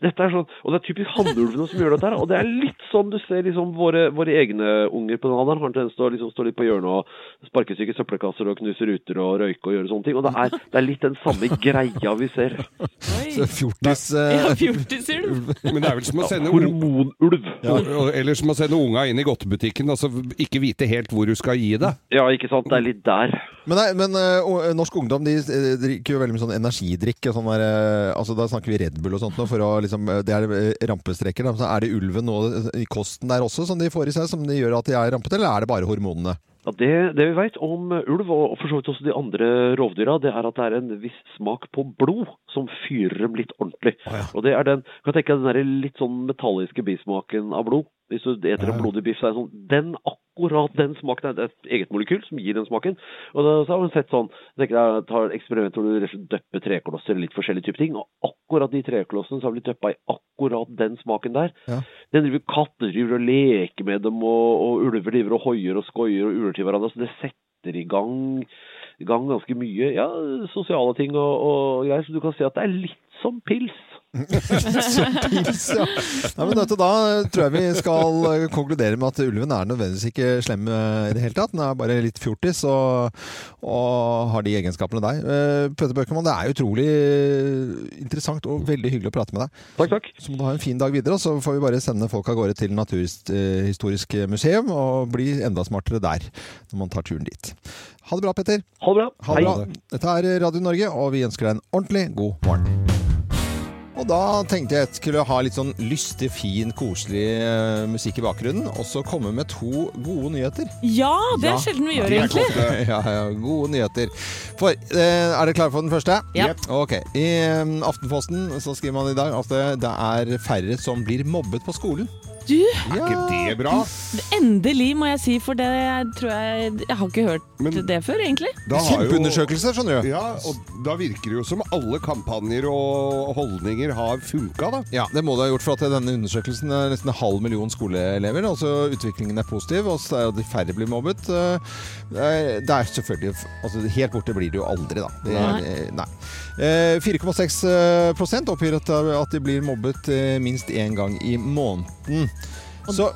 det er sånn, og det er typisk hannulvene som gjør dette her. Og det er litt sånn du ser liksom våre, våre egne unger på den alderen har en tendens til å liksom stå litt på hjørnet og sparke syke søppelkasser og knuse ruter og røyke og gjøre sånne ting. Og det er, det er litt den samme greia vi ser. Så fjortis... eh, Ja, fjortisulv. Men det er vel som å sende Hormonulv. Ja, eller som å sende unga inn i godtebutikken og så ikke vite helt hvor du skal gi det. Ja, ikke sant. Det er litt der. Men, nei, men uh, norsk ungdom de drikker jo veldig mye sånn energidrikk. og Sånn der, uh, altså Da snakker vi Red Bull og sånt. nå, For å, liksom, det er rampestreker. Da. Så er det ulven og i kosten der også som de får i seg, som de gjør at de er rampete, eller er det bare hormonene? Ja, det, det vi vet om ulv, og for så vidt også de andre rovdyra, det er at det er en viss smak på blod som fyrer dem litt ordentlig. Og det er den, kan jeg tenke deg den litt sånn metalliske bismaken av blod. Hvis du eter en blodig biff, så er det sånn Den akkurat den smaken er det er et eget molekyl som gir den smaken. Og da, så har man sett sånn tenker jeg tar et eksperiment hvor du døpper treklosser eller litt forskjellige typer ting. Og akkurat de treklossene som har blitt døppa i akkurat den smaken der. Ja. Den driver katter driver og leker med dem, og, og ulver driver og hoier og skoier og uler til hverandre. Så det setter i gang, i gang ganske mye ja, sosiale ting og, og greier. Så du kan si at det er litt som pils. Så pils, ja. Nei, men dette, da tror jeg vi skal eh, konkludere med at ulven er nødvendigvis ikke slem i det hele tatt. Den er bare litt fjortis og, og har de egenskapene der. Eh, Peter det er utrolig interessant og veldig hyggelig å prate med deg. Takk, takk. Så må du ha en fin dag videre, og så får vi bare sende folk av gårde til Naturhistorisk museum og bli enda smartere der når man tar turen dit. Ha det bra, Petter. Ha det bra. Ha det bra. Dette er Radio Norge, og vi ønsker deg en ordentlig god morgen. Og da tenkte jeg at jeg skulle ha litt sånn lystig, fin, koselig eh, musikk i bakgrunnen, og så komme med to gode nyheter. Ja, det er Ja. sjelden vi gjør, er egentlig. Ja, ja, gode nyheter. For, eh, er dere klare for den første? Ja. Ok. I eh, Aftenposten så skriver man i dag at det, det er færre som blir mobbet på skolen. Du, Er ikke det bra? endelig må jeg si, for det tror jeg Jeg har ikke hørt det før, egentlig. Kjempeundersøkelse, skjønner du. Ja, og da virker det jo som alle kampanjer og holdninger har funka, da. Ja, det må det ha gjort, for at denne undersøkelsen er nesten en halv million skoleelever. Altså Utviklingen er positiv, og så er det færre blir mobbet. Eh, Det er, selvfølgelig altså, Helt borte blir det jo aldri, da. Det Nei. eh, nei. Eh, 4,6 prosent oppgir at, de blir mobbet eh, minst én gang i måneden. Så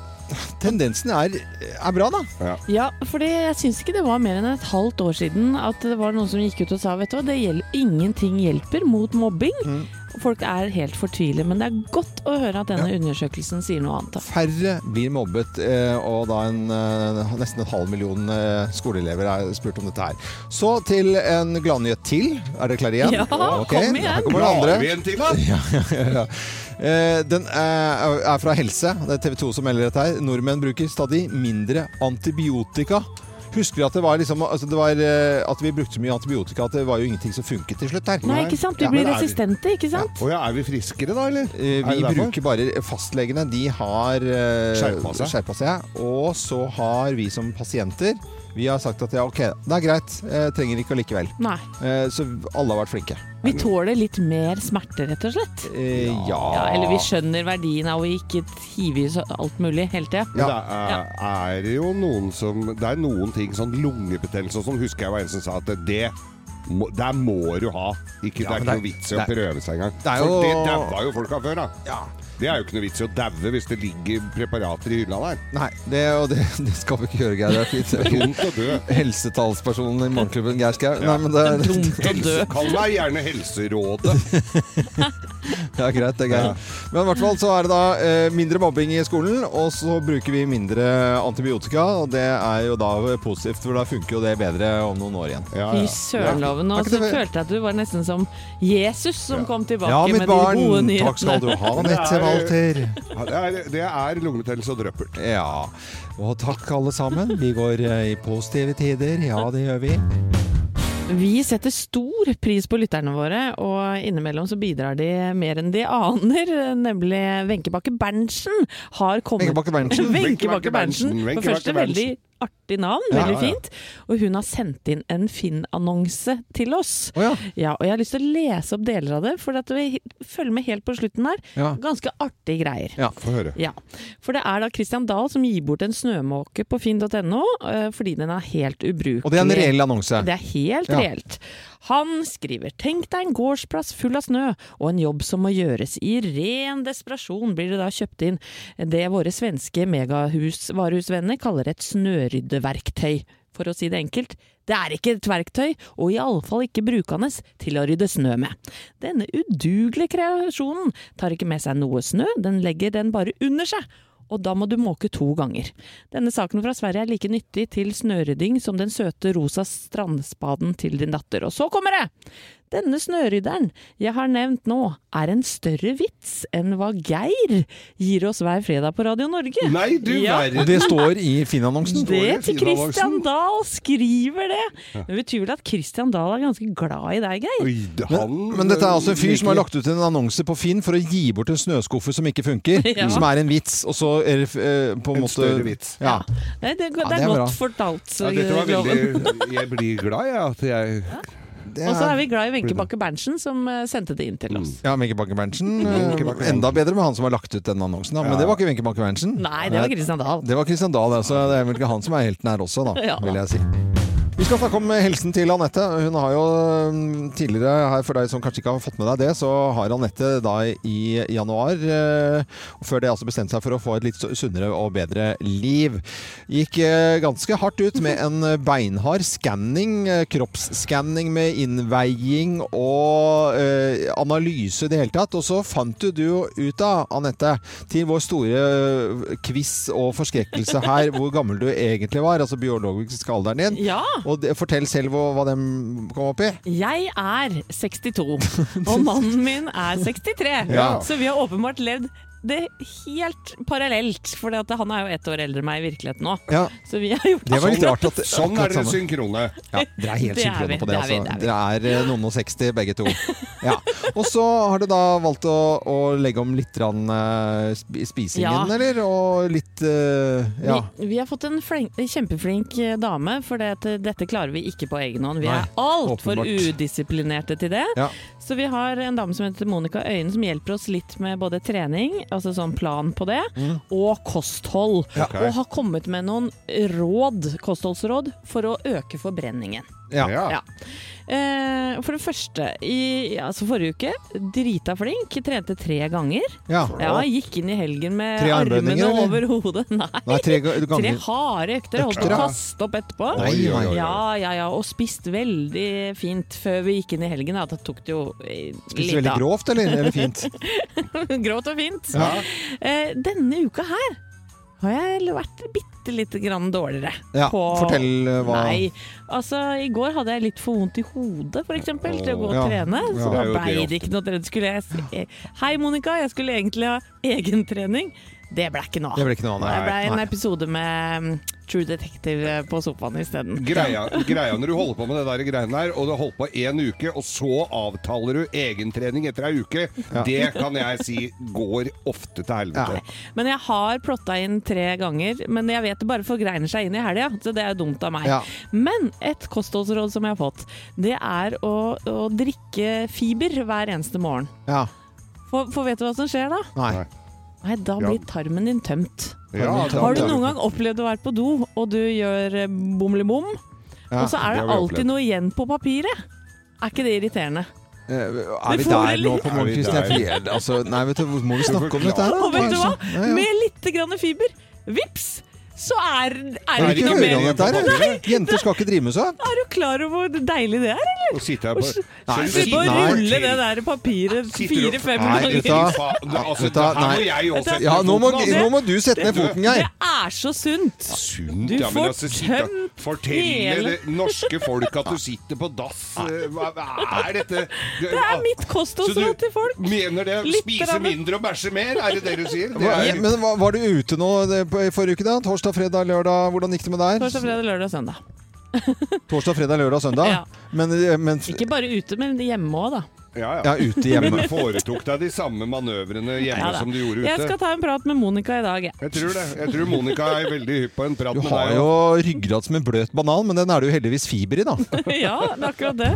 tendensen er, er bra, da. Ja, for jeg syns ikke det var mer enn et halvt år siden at det var noen som gikk ut og sa vet du hva, det gjelder, ingenting hjelper mot mobbing. Mm. Folk er helt fortvilet, men det er godt å høre at denne undersøkelsen sier noe annet. da. Færre blir mobbet, eh, og da en, eh, nesten en halv million eh, skoleelever er spurt om dette her. Så til en gladnyhet til. Er dere klare igjen? Ja, okay. kom igjen. Her kommer den andre. Har vi en til, da? Ja, ja, ja. Eh, Den er er fra Helse. Det er TV 2 som melder dette her. Nordmenn bruker stadig mindre antibiotika. Husker du at det var liksom altså det var, eh, At vi brukte så mye antibiotika at det var jo ingenting som funket til slutt her? Nei, ikke sant? Vi Ja, blir resistente, ikke sant? Ja, er vi friskere da, eller? Eh, Er Vi bruker bare Fastlegene de har eh, Skjerpa seg. seg. Og så har vi som pasienter Vi har sagt at ja, ok, det er greit. Jeg trenger ikke allikevel. Nei. Eh, Så alle har vært flinke. Vi tåler litt mer smerte, rett og slett. Eh, Ja, Ja, eller vi skjønner verdien av å ikke hive i så alt mulig hele tida. Ja. det er, er jo noen som Det er noen ting, sånn lungebetennelse og sånn, husker jeg var en som sa at det må, der må du ha. Ikke, det er ikke noe vits i å det- prøve seg engang. det er For jo- det daua jo folk av før, da. Det er jo ikke noe vits i å daue hvis det ligger preparater i hylla der. Nei, det, og det, det skal vi ikke gjøre, Geir. Det er fint. Dumt å dø. Helsetalspersonen i Morgenklubben, Geir Skau. Ja. Nei, men det, Det er dumt å dø. Kall meg gjerne Helserådet. Ja, greit, det er Ja. Men i hvert fall så er det da eh, mindre mobbing i skolen, og så bruker vi mindre antibiotika. Og det er jo da positivt, for da funker jo det bedre om noen år igjen. Fy sørenloven. Og så følte jeg at du var nesten som Jesus som kom tilbake Ja, med de gode barn, nyhetene. takk skal du ha, Nette Walter. Ja, det, er, det er lungebetennelse og drøppert. Ja, og takk alle sammen. Vi går eh, i positive tider. Ja, det gjør vi. Vi setter stor pris på lytterne våre, og innimellom så bidrar de mer enn de aner. Nemlig Wenche Bakke Berntsen har kommet Wenche Bakke Berntsen. For første veldig artig navn, veldig ja, ja. fint. Og hun har sendt inn en Finn-annonse til oss. Oh, ja. Ja, og jeg har lyst til å lese opp deler av det, for at vi følger med helt på slutten her. Ganske artige greier. Ja. Få høre. Ja, for det er da Christian Dahl som gir bort en snømåke på finn.no, eh, fordi den er helt ubrukelig. Og det er en reell annonse. Det er helt reelt. Han skriver Tenk deg en gårdsplass full av snø, og en jobb som må gjøres. I ren desperasjon blir det da kjøpt inn det våre svenske megahusvarehusvenner kaller et snøryddeverktøy. For å si det enkelt, det er ikke et verktøy, og iallfall ikke brukende til å rydde snø med. Denne udugelige kreasjonen tar ikke med seg noe snø, den legger den bare under seg. Og da må du måke to ganger. Denne saken fra Sverige er like nyttig til snørydding som den søte rosa strandspaden til din datter. Og så kommer det! Denne snørydderen jeg har nevnt nå, er en større vits enn hva Geir gir oss hver fredag på Radio Norge. Nei, du Ja. verden! Det står i Finn-annonsen. Det til. Christian Dahl skriver det! Det betyr vel at Christian Dahl er ganske glad i deg, Geir? Oi, han, Men, men dette er altså en fyr som har lagt ut en annonse på Finn for å gi bort en snøskuffe som ikke funker. Ja. Som er en vits, og så er det eh, på en En måte større vits. Ja. Nei, det, det, Ja, det er godt bra. fortalt. ja, dette var veldig Jeg blir glad, jeg. At jeg Og så er vi glad i Wenche Bakke Berntsen, som eh, sendte det inn til oss. Ja, Wenche Bakke Berntsen. Eh, Bakke Enda bedre med han som har lagt ut den annonsen, da. Men Ja. det var ikke Wenche Bakke Berntsen. Nei, det var Christian Dahl. Det var Christian Dahl, altså. Det er vel ikke han som er helten her også, da, vil jeg si. Vi skal snakke om helsen til Anette. Hun har jo mm, tidligere, her for deg som kanskje ikke har fått med deg det, så har Anette da i januar, eh, og før det altså bestemt seg for å få et litt sunnere og bedre liv. Gikk eh, ganske hardt ut med en beinhard skanning, eh, kroppsskanning med innveiing og eh, analyse i det hele tatt. Og så fant du jo ut da, Anette, til vår store quiz og forskrekkelse her, hvor gammel du egentlig var, altså biologisk alderen din. Ja. Og de, fortell selv hva, den kom opp i. Jeg er 62, og mannen min er 63. Ja. Så vi har åpenbart levd det helt parallelt, for han er jo ett år eldre enn meg i virkeligheten nå. Ja. Så vi har gjort Det var litt rart at Sånn er dere synkrone. Ja, dere er helt Det synkrone på det. det er altså. det er. Dere er eh, noen og 60 begge to. Ja. Og så har du da valgt å, å legge om litt rann, eh, spisingen, Ja. eller? Og litt uh, Ja. Vi, vi har fått en flink, kjempeflink dame, for det, dette klarer vi ikke på egen hånd. Vi Nei, er altfor udisiplinerte til det. Ja. Så vi har en dame som heter Monica Øyen, som hjelper oss litt med både trening, altså sånn plan på det, Mm. og kosthold. Okay. Og har kommet med noen råd, kostholdsråd for å øke forbrenningen. Ja. Ja. Uh, for det første, i altså forrige uke, drita flink, trente tre ganger. Ja. Ja, gikk inn i helgen med armene eller? over hodet. Nei, Nei, tre. Tre harde økter. Holdt på å kaste opp etterpå. Oi, oi, oi. Ja, ja, ja. Og spist veldig fint før vi gikk inn i helgen. Da tok det jo eh, Spiste veldig grovt, eller? Eller fint? Grovt og fint. Ja. Eh, denne uka her har jeg vært bitte lite grann dårligere. Ja, på fortell, eh, hva- Nei, altså i går hadde jeg litt for vondt i hodet, for eksempel, til å gå og Ja. trene. Så Ja. da blei det ikke noe trent. Skulle jeg si Hei, Monica, jeg skulle egentlig ha egentrening. Det ble ikke noe av. Det ble ikke noe nei. Det ble en Nei. episode med mm, True Detective på sofaen isteden. Greia, greia når du holder på med det der greiene der, og du har holdt på én uke, og så avtaler du egentrening etter ei uke, Ja. det kan jeg si går ofte til helvete. Men jeg har plotta inn tre ganger, men jeg vet det bare forgreiner seg inn i helga, så det er dumt av meg. Ja. Men et kostholdsråd som jeg har fått, det er å, å drikke fiber hver eneste morgen. Ja. For, for vet du hva som skjer da? Nei. Nei, da Ja. blir tarmen din tømt. Ja, har du noen gang opplevd å være på do, og du gjør eh, bomli-bom, Ja, og så er det det alltid opplevd. noe igjen på papiret? Er ikke det irriterende? Eh, Er vi der nå på? Jeg er- Altså, nei, vet du, må vi snakke om dette her? Og vet du hva? Ja, ja. Med litt grann fiber, vips, så er, er det ikke noe mer. dette her? Nei, Jenter skal ikke drive med sånt. Er du klar over hvor deilig det er, eller? Og sitte her på Nei, Slippe å nei. rulle det der papiret fire-fem Nei, ganger. Altså, Vet du hva? Nei. Ja, nå må, nå må du sette ned foten, Det er så sunt! Sunt, ja, men altså, sitte, Fortell hele- det norske folk at du sitter på dass. eh, Hva, er dette? Det er mitt kostholdsråd til folk. Mener det? Spise mindre og bæsje mer? Er det det du sier? Det er, men var du ute nå det, på, i forrige uke, da? Torsdag, fredag, lørdag? Hvordan gikk det med deg? Torsdag, fredag, lørdag søndag. Torsdag, fredag, lørdag, søndag? Ja. Men, men Ikke bare ute, men hjemme òg, da. ja, Ja, ute hjemme. Men foretok deg de samme manøvrene hjemme Ja som du gjorde ute? Jeg skal ta en prat med Monica i dag. jeg. Jeg tror det. Jeg tror Monica er veldig hypp på en prat Du med har deg. jo også. ryggrad som en bløt banan, men den er det jo heldigvis fiber i, da. ja, det er akkurat det.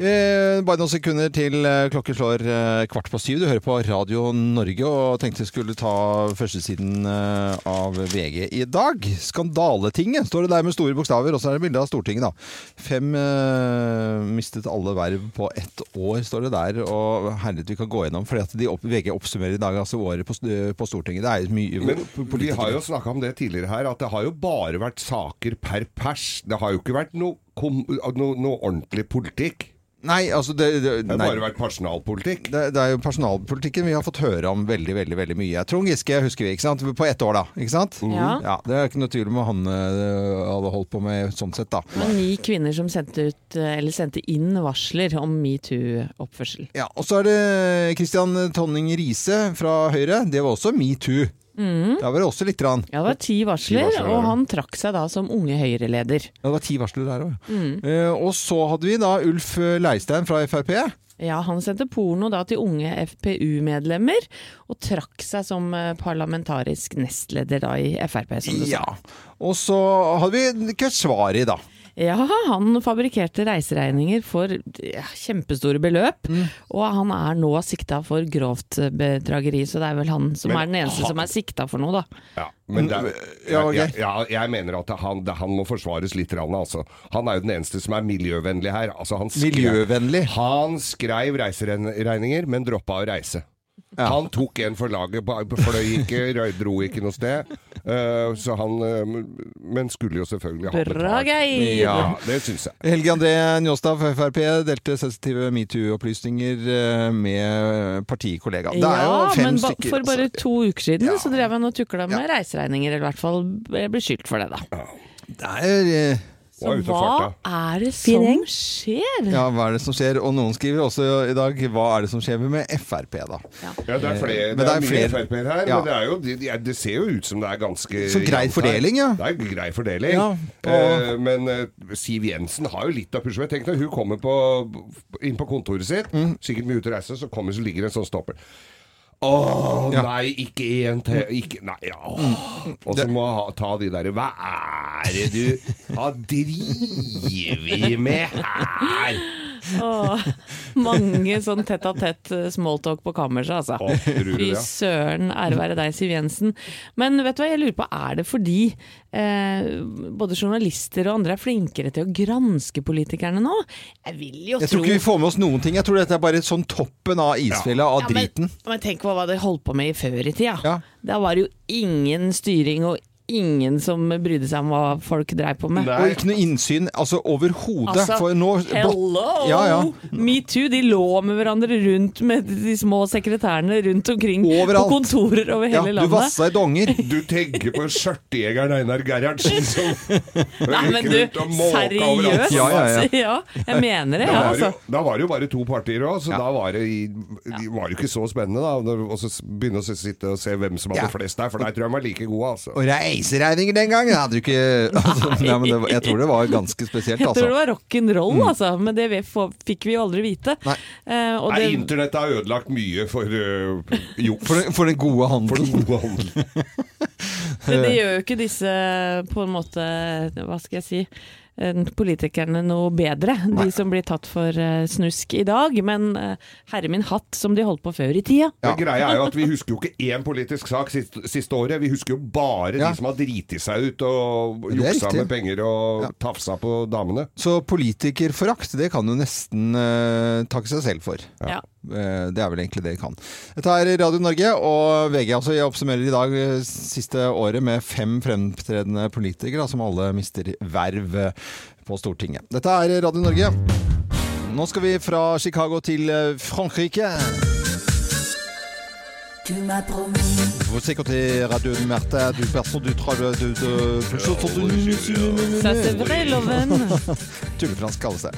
Eh, bare noen sekunder til eh, klokken slår eh, kvart på syv. Du hører på Radio Norge og tenkte jeg skulle ta førstesiden eh, av VG i dag. Skandaletinget står det der med store bokstaver, og så er det bilde av Stortinget, da. Fem eh, mistet alle verv på ett år, står det der. Og herlighet, vi kan gå gjennom, at opp, VG oppsummerer i dag altså året på, på Stortinget. Det er mye Men vi har jo snakka om det tidligere her, at det har jo bare vært saker per pers. Det har jo ikke vært noe, kom, noe, noe ordentlig politikk. Nei, altså det, det, Det har bare vært personalpolitikk. Det, det er jo personalpolitikken vi har fått høre om veldig veldig, veldig mye. Trond Giske husker vi, ikke sant? På ett år, da. ikke sant? Ja. Det er ikke noe tvil om hva han øh, hadde holdt på med sånn sett, da. Men ni kvinner som sendte, ut, eh, eller sendte inn varsler om metoo-oppførsel. Ja, Og så er det Christian Tonning Riise fra Høyre. Det var også metoo. Mm. Der var det også litt rann. Ja, det var ti varsler, varsler, og han trakk seg da som unge Høyre-leder. Ja, det var ti varsler der òg. Mm. Uh, og så hadde vi da Ulf Leirstein fra Frp. Ja, han sendte porno da til unge FPU-medlemmer, og trakk seg som eh, parlamentarisk nestleder da i Frp, som du Ja. Og så hadde vi Keshvari, da. Ja, han fabrikkerte reiseregninger for ja, kjempestore beløp. Mm. Og han er nå sikta for grovt bedrageri, så det er vel han som Men er den eneste han- som er sikta for noe, da. Ja, men det, er- Ja, jeg, ok. jeg, ja, jeg mener at han, det, han må forsvares litt. Rann, Altså. Han er jo den eneste som er miljøvennlig her. Altså, han skrev- Miljøvennlig? Han skrev reiseregninger, men droppa å reise. Han tok en for laget, fløy ikke, dro ikke noe sted. Uh, så han uh, Men skulle jo selvfølgelig ha Bra, betalt. Geir! Ja, det syns jeg. Helge André Njåstad fra Frp delte sensitive metoo-opplysninger eh, med partikollega. Det er jo ja, fem men ba stykker. for bare altså. to uker siden så drev han og tukla med reiseregninger, eller i hvert fall ble skyldt for det, da. Det er Så hva er det som skjer? Ja, hva er det som skjer? Og noen skriver også i dag hva er det som skjer med Frp, da. Ja, det er flere, Men det det er mye flere- Frp-er her, Ja. men det, er jo, det, det ser jo ut som det er ganske Så grei fordeling, ja. Det er grei fordeling. Ja, og- Eh, men eh, Siv Jensen har jo litt av pushet. Tenk deg, hun kommer på, inn på kontoret sitt, Mm. sikkert mye ute og reise, så kommer så ligger det en sånn stopper. Å Ja. nei, ikke én til ikke, Nei, ja. Og så må jeg ha, ta de der Hva er det du har drevet med her? Åh, mange sånn tett a tett eh, smalltalk på kammerset, altså. Fy søren, ære være deg, Siv Jensen. Men vet du hva, jeg lurer på, er det fordi eh, både journalister og andre er flinkere til å granske politikerne nå? Jeg vil jo tro Jeg tror ikke vi får med oss noen ting. Jeg tror dette er bare sånn toppen av isfjellet av Ja, men- driten. Men tenk på hva de holdt på med i før i tida. Ja. Da var det jo ingen styring og ingen som brydde seg om hva folk dreiv på med. Og ikke noe innsyn, altså overhodet. Altså, for nå hello! Ja, ja. Metoo, de lå med hverandre rundt med de små sekretærene rundt omkring Overalt. på kontorer over Ja, landet. du vassa i donger. Du tenker på skjørtejegeren Einar Gerhardsen som Nei, men du, seriøst? Ja, ja, ja. Ja, jeg mener det, Da ja, var, altså. jo- da var det jo bare to partier òg, så da var det, i- de var jo ikke så spennende. da Og så begynne å sitte og se hvem som hadde Ja. flest der, for der tror jeg de var like gode. altså. Og reiseregninger den gangen hadde du ikke altså, nei, men det, Jeg tror det var ganske spesielt, Jeg tror det altså. var rock'n'roll, Mm. altså. Men det vi fikk vi jo aldri vite. Eh, og Nei, det, Internett har ødelagt mye for uh, juks. For for den gode For handelen. den gode handelen. Men det gjør jo ikke disse på en måte, hva skal jeg si, eh, politikerne noe bedre, de som blir tatt for eh, snusk i dag. Men eh, herre min hatt som de holdt på før i tida. Ja, greia er jo at Vi husker jo ikke én politisk sak siste, siste året. Vi husker jo bare Ja. de som har driti seg ut og juksa med penger og Ja. tafsa på damene. Så politikerforakt, det kan du nesten uh, takke seg selv for. Ja. Eh, det er vel egentlig det de kan. Dette er Radio Norge og VG. altså Jeg oppsummerer i dag eh, siste året med fem fremtredende politikere som alle mister verv eh, på Stortinget. Dette er Radio Norge. Nå skal vi fra Chicago til Frankrike. Tu m'as promis. Vous écoutez Radio Martin, du personne du travail de, de, de, Ça c'est vrai, Loven. Tullefransk kalles det.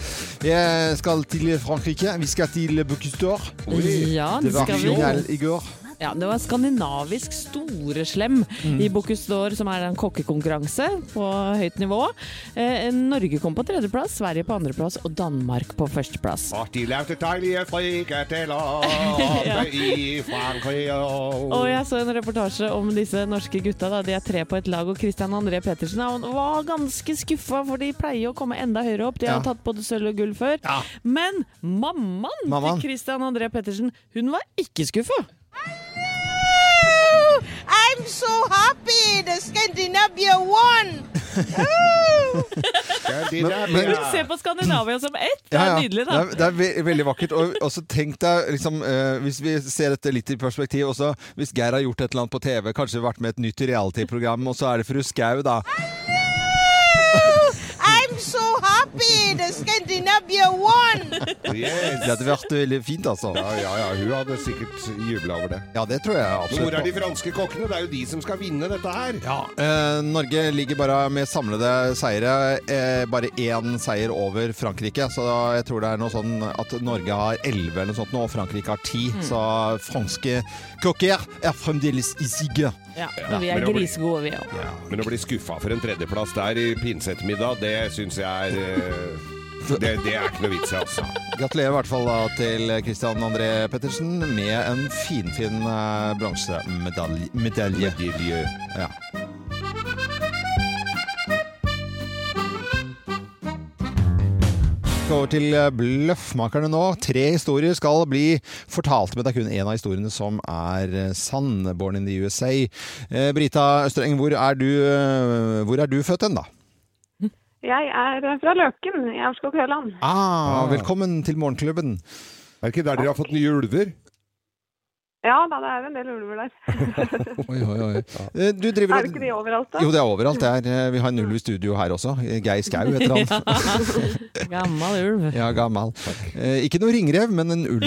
Jeg skal til Frankrike. Vi skal til Bucustor. Ja, Det det var skal vi. finale i går. Ja, det var skandinavisk storeslem Mm. i Bocuse d'Or, som er en kokkekonkurranse på høyt nivå. Eh, Norge kom på tredjeplass, Sverige på andreplass og Danmark på førsteplass. Ja. i Frankrike. Og jeg så en reportasje om disse norske gutta. Da. De er tre på et lag, og Christian André Pettersen han var ganske skuffa, for de pleier å komme enda høyere opp. De har Ja. tatt både sølv og gull før. Men mammaen Mammaen. til Christian André Pettersen, hun var ikke skuffa. I'm so happy the Scandinavia won! Men se på Skandinavia som ett! Det er Ja, ja. nydelig, Det er, det er ve veldig vakkert. Og også tenk deg, liksom, uh, hvis vi ser dette litt i perspektiv også, hvis Geir har gjort et eller annet på TV, kanskje vært med et nytt reality-program, og så er det fru Skau, da. I'm so happy the Won! Yes. Det hadde vært veldig fint, altså. Ja, ja, ja, hun hadde sikkert jubla over det. Ja, det tror jeg Men absolutt. hvor er de franske kokkene? Det er jo de som skal vinne dette her. Ja, eh, Norge ligger bare med samlede seire. Eh, bare én seier over Frankrike. Så jeg tror det er noe sånn at Norge har elleve eller noe sånt nå, og Frankrike har ti. Mm. Så franske kokker er fremdeles i siget. Ja, Ja, vi er grisegode, vi òg. Ja, men å bli skuffa for en tredjeplass der i pinseettermiddag, det syns jeg er eh, det, det er ikke noe vits i, altså. Gratulerer i hvert fall da til Christian André Pettersen med en finfin eh, bronsemedalje. Medalje. Ja. over til eh, Bløffmakerne nå. Tre historier skal bli fortalt, men det er kun én av historiene som er eh, sann. Born in the USA. Brita Østreng, hvor er du, hvor er du født hen, da? Jeg er fra Løken i Aurskog-Høland. Ah, velkommen til Morgenklubben. Er det ikke der dere har fått nye ulver? Ja da, det er en del ulver der. Oi, oi, oi. Eh, Du driver Er det ikke de overalt, da? Jo, det er overalt. Det er, eh, vi har en ulv i studio her også. Geir Skau heter han. Gammal ulv. Ja, gammal. Eh, ikke noe ringrev, men en ulv.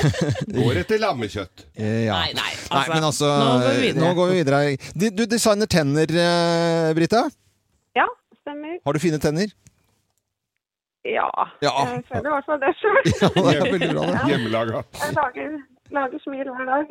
Går etter lammekjøtt. Eh, ja. Nei, nei, Nei, altså, men altså nå går vi videre. Nå går vi videre. Du, du designer tenner, eh, Brita. Ja, stemmer. Har du fine tenner? Ja. Ja. Jeg føler i hvert fall det sjøl. Ja, det er veldig bra, det. Hjemmelaga. Jeg lager, lager smil hver dag.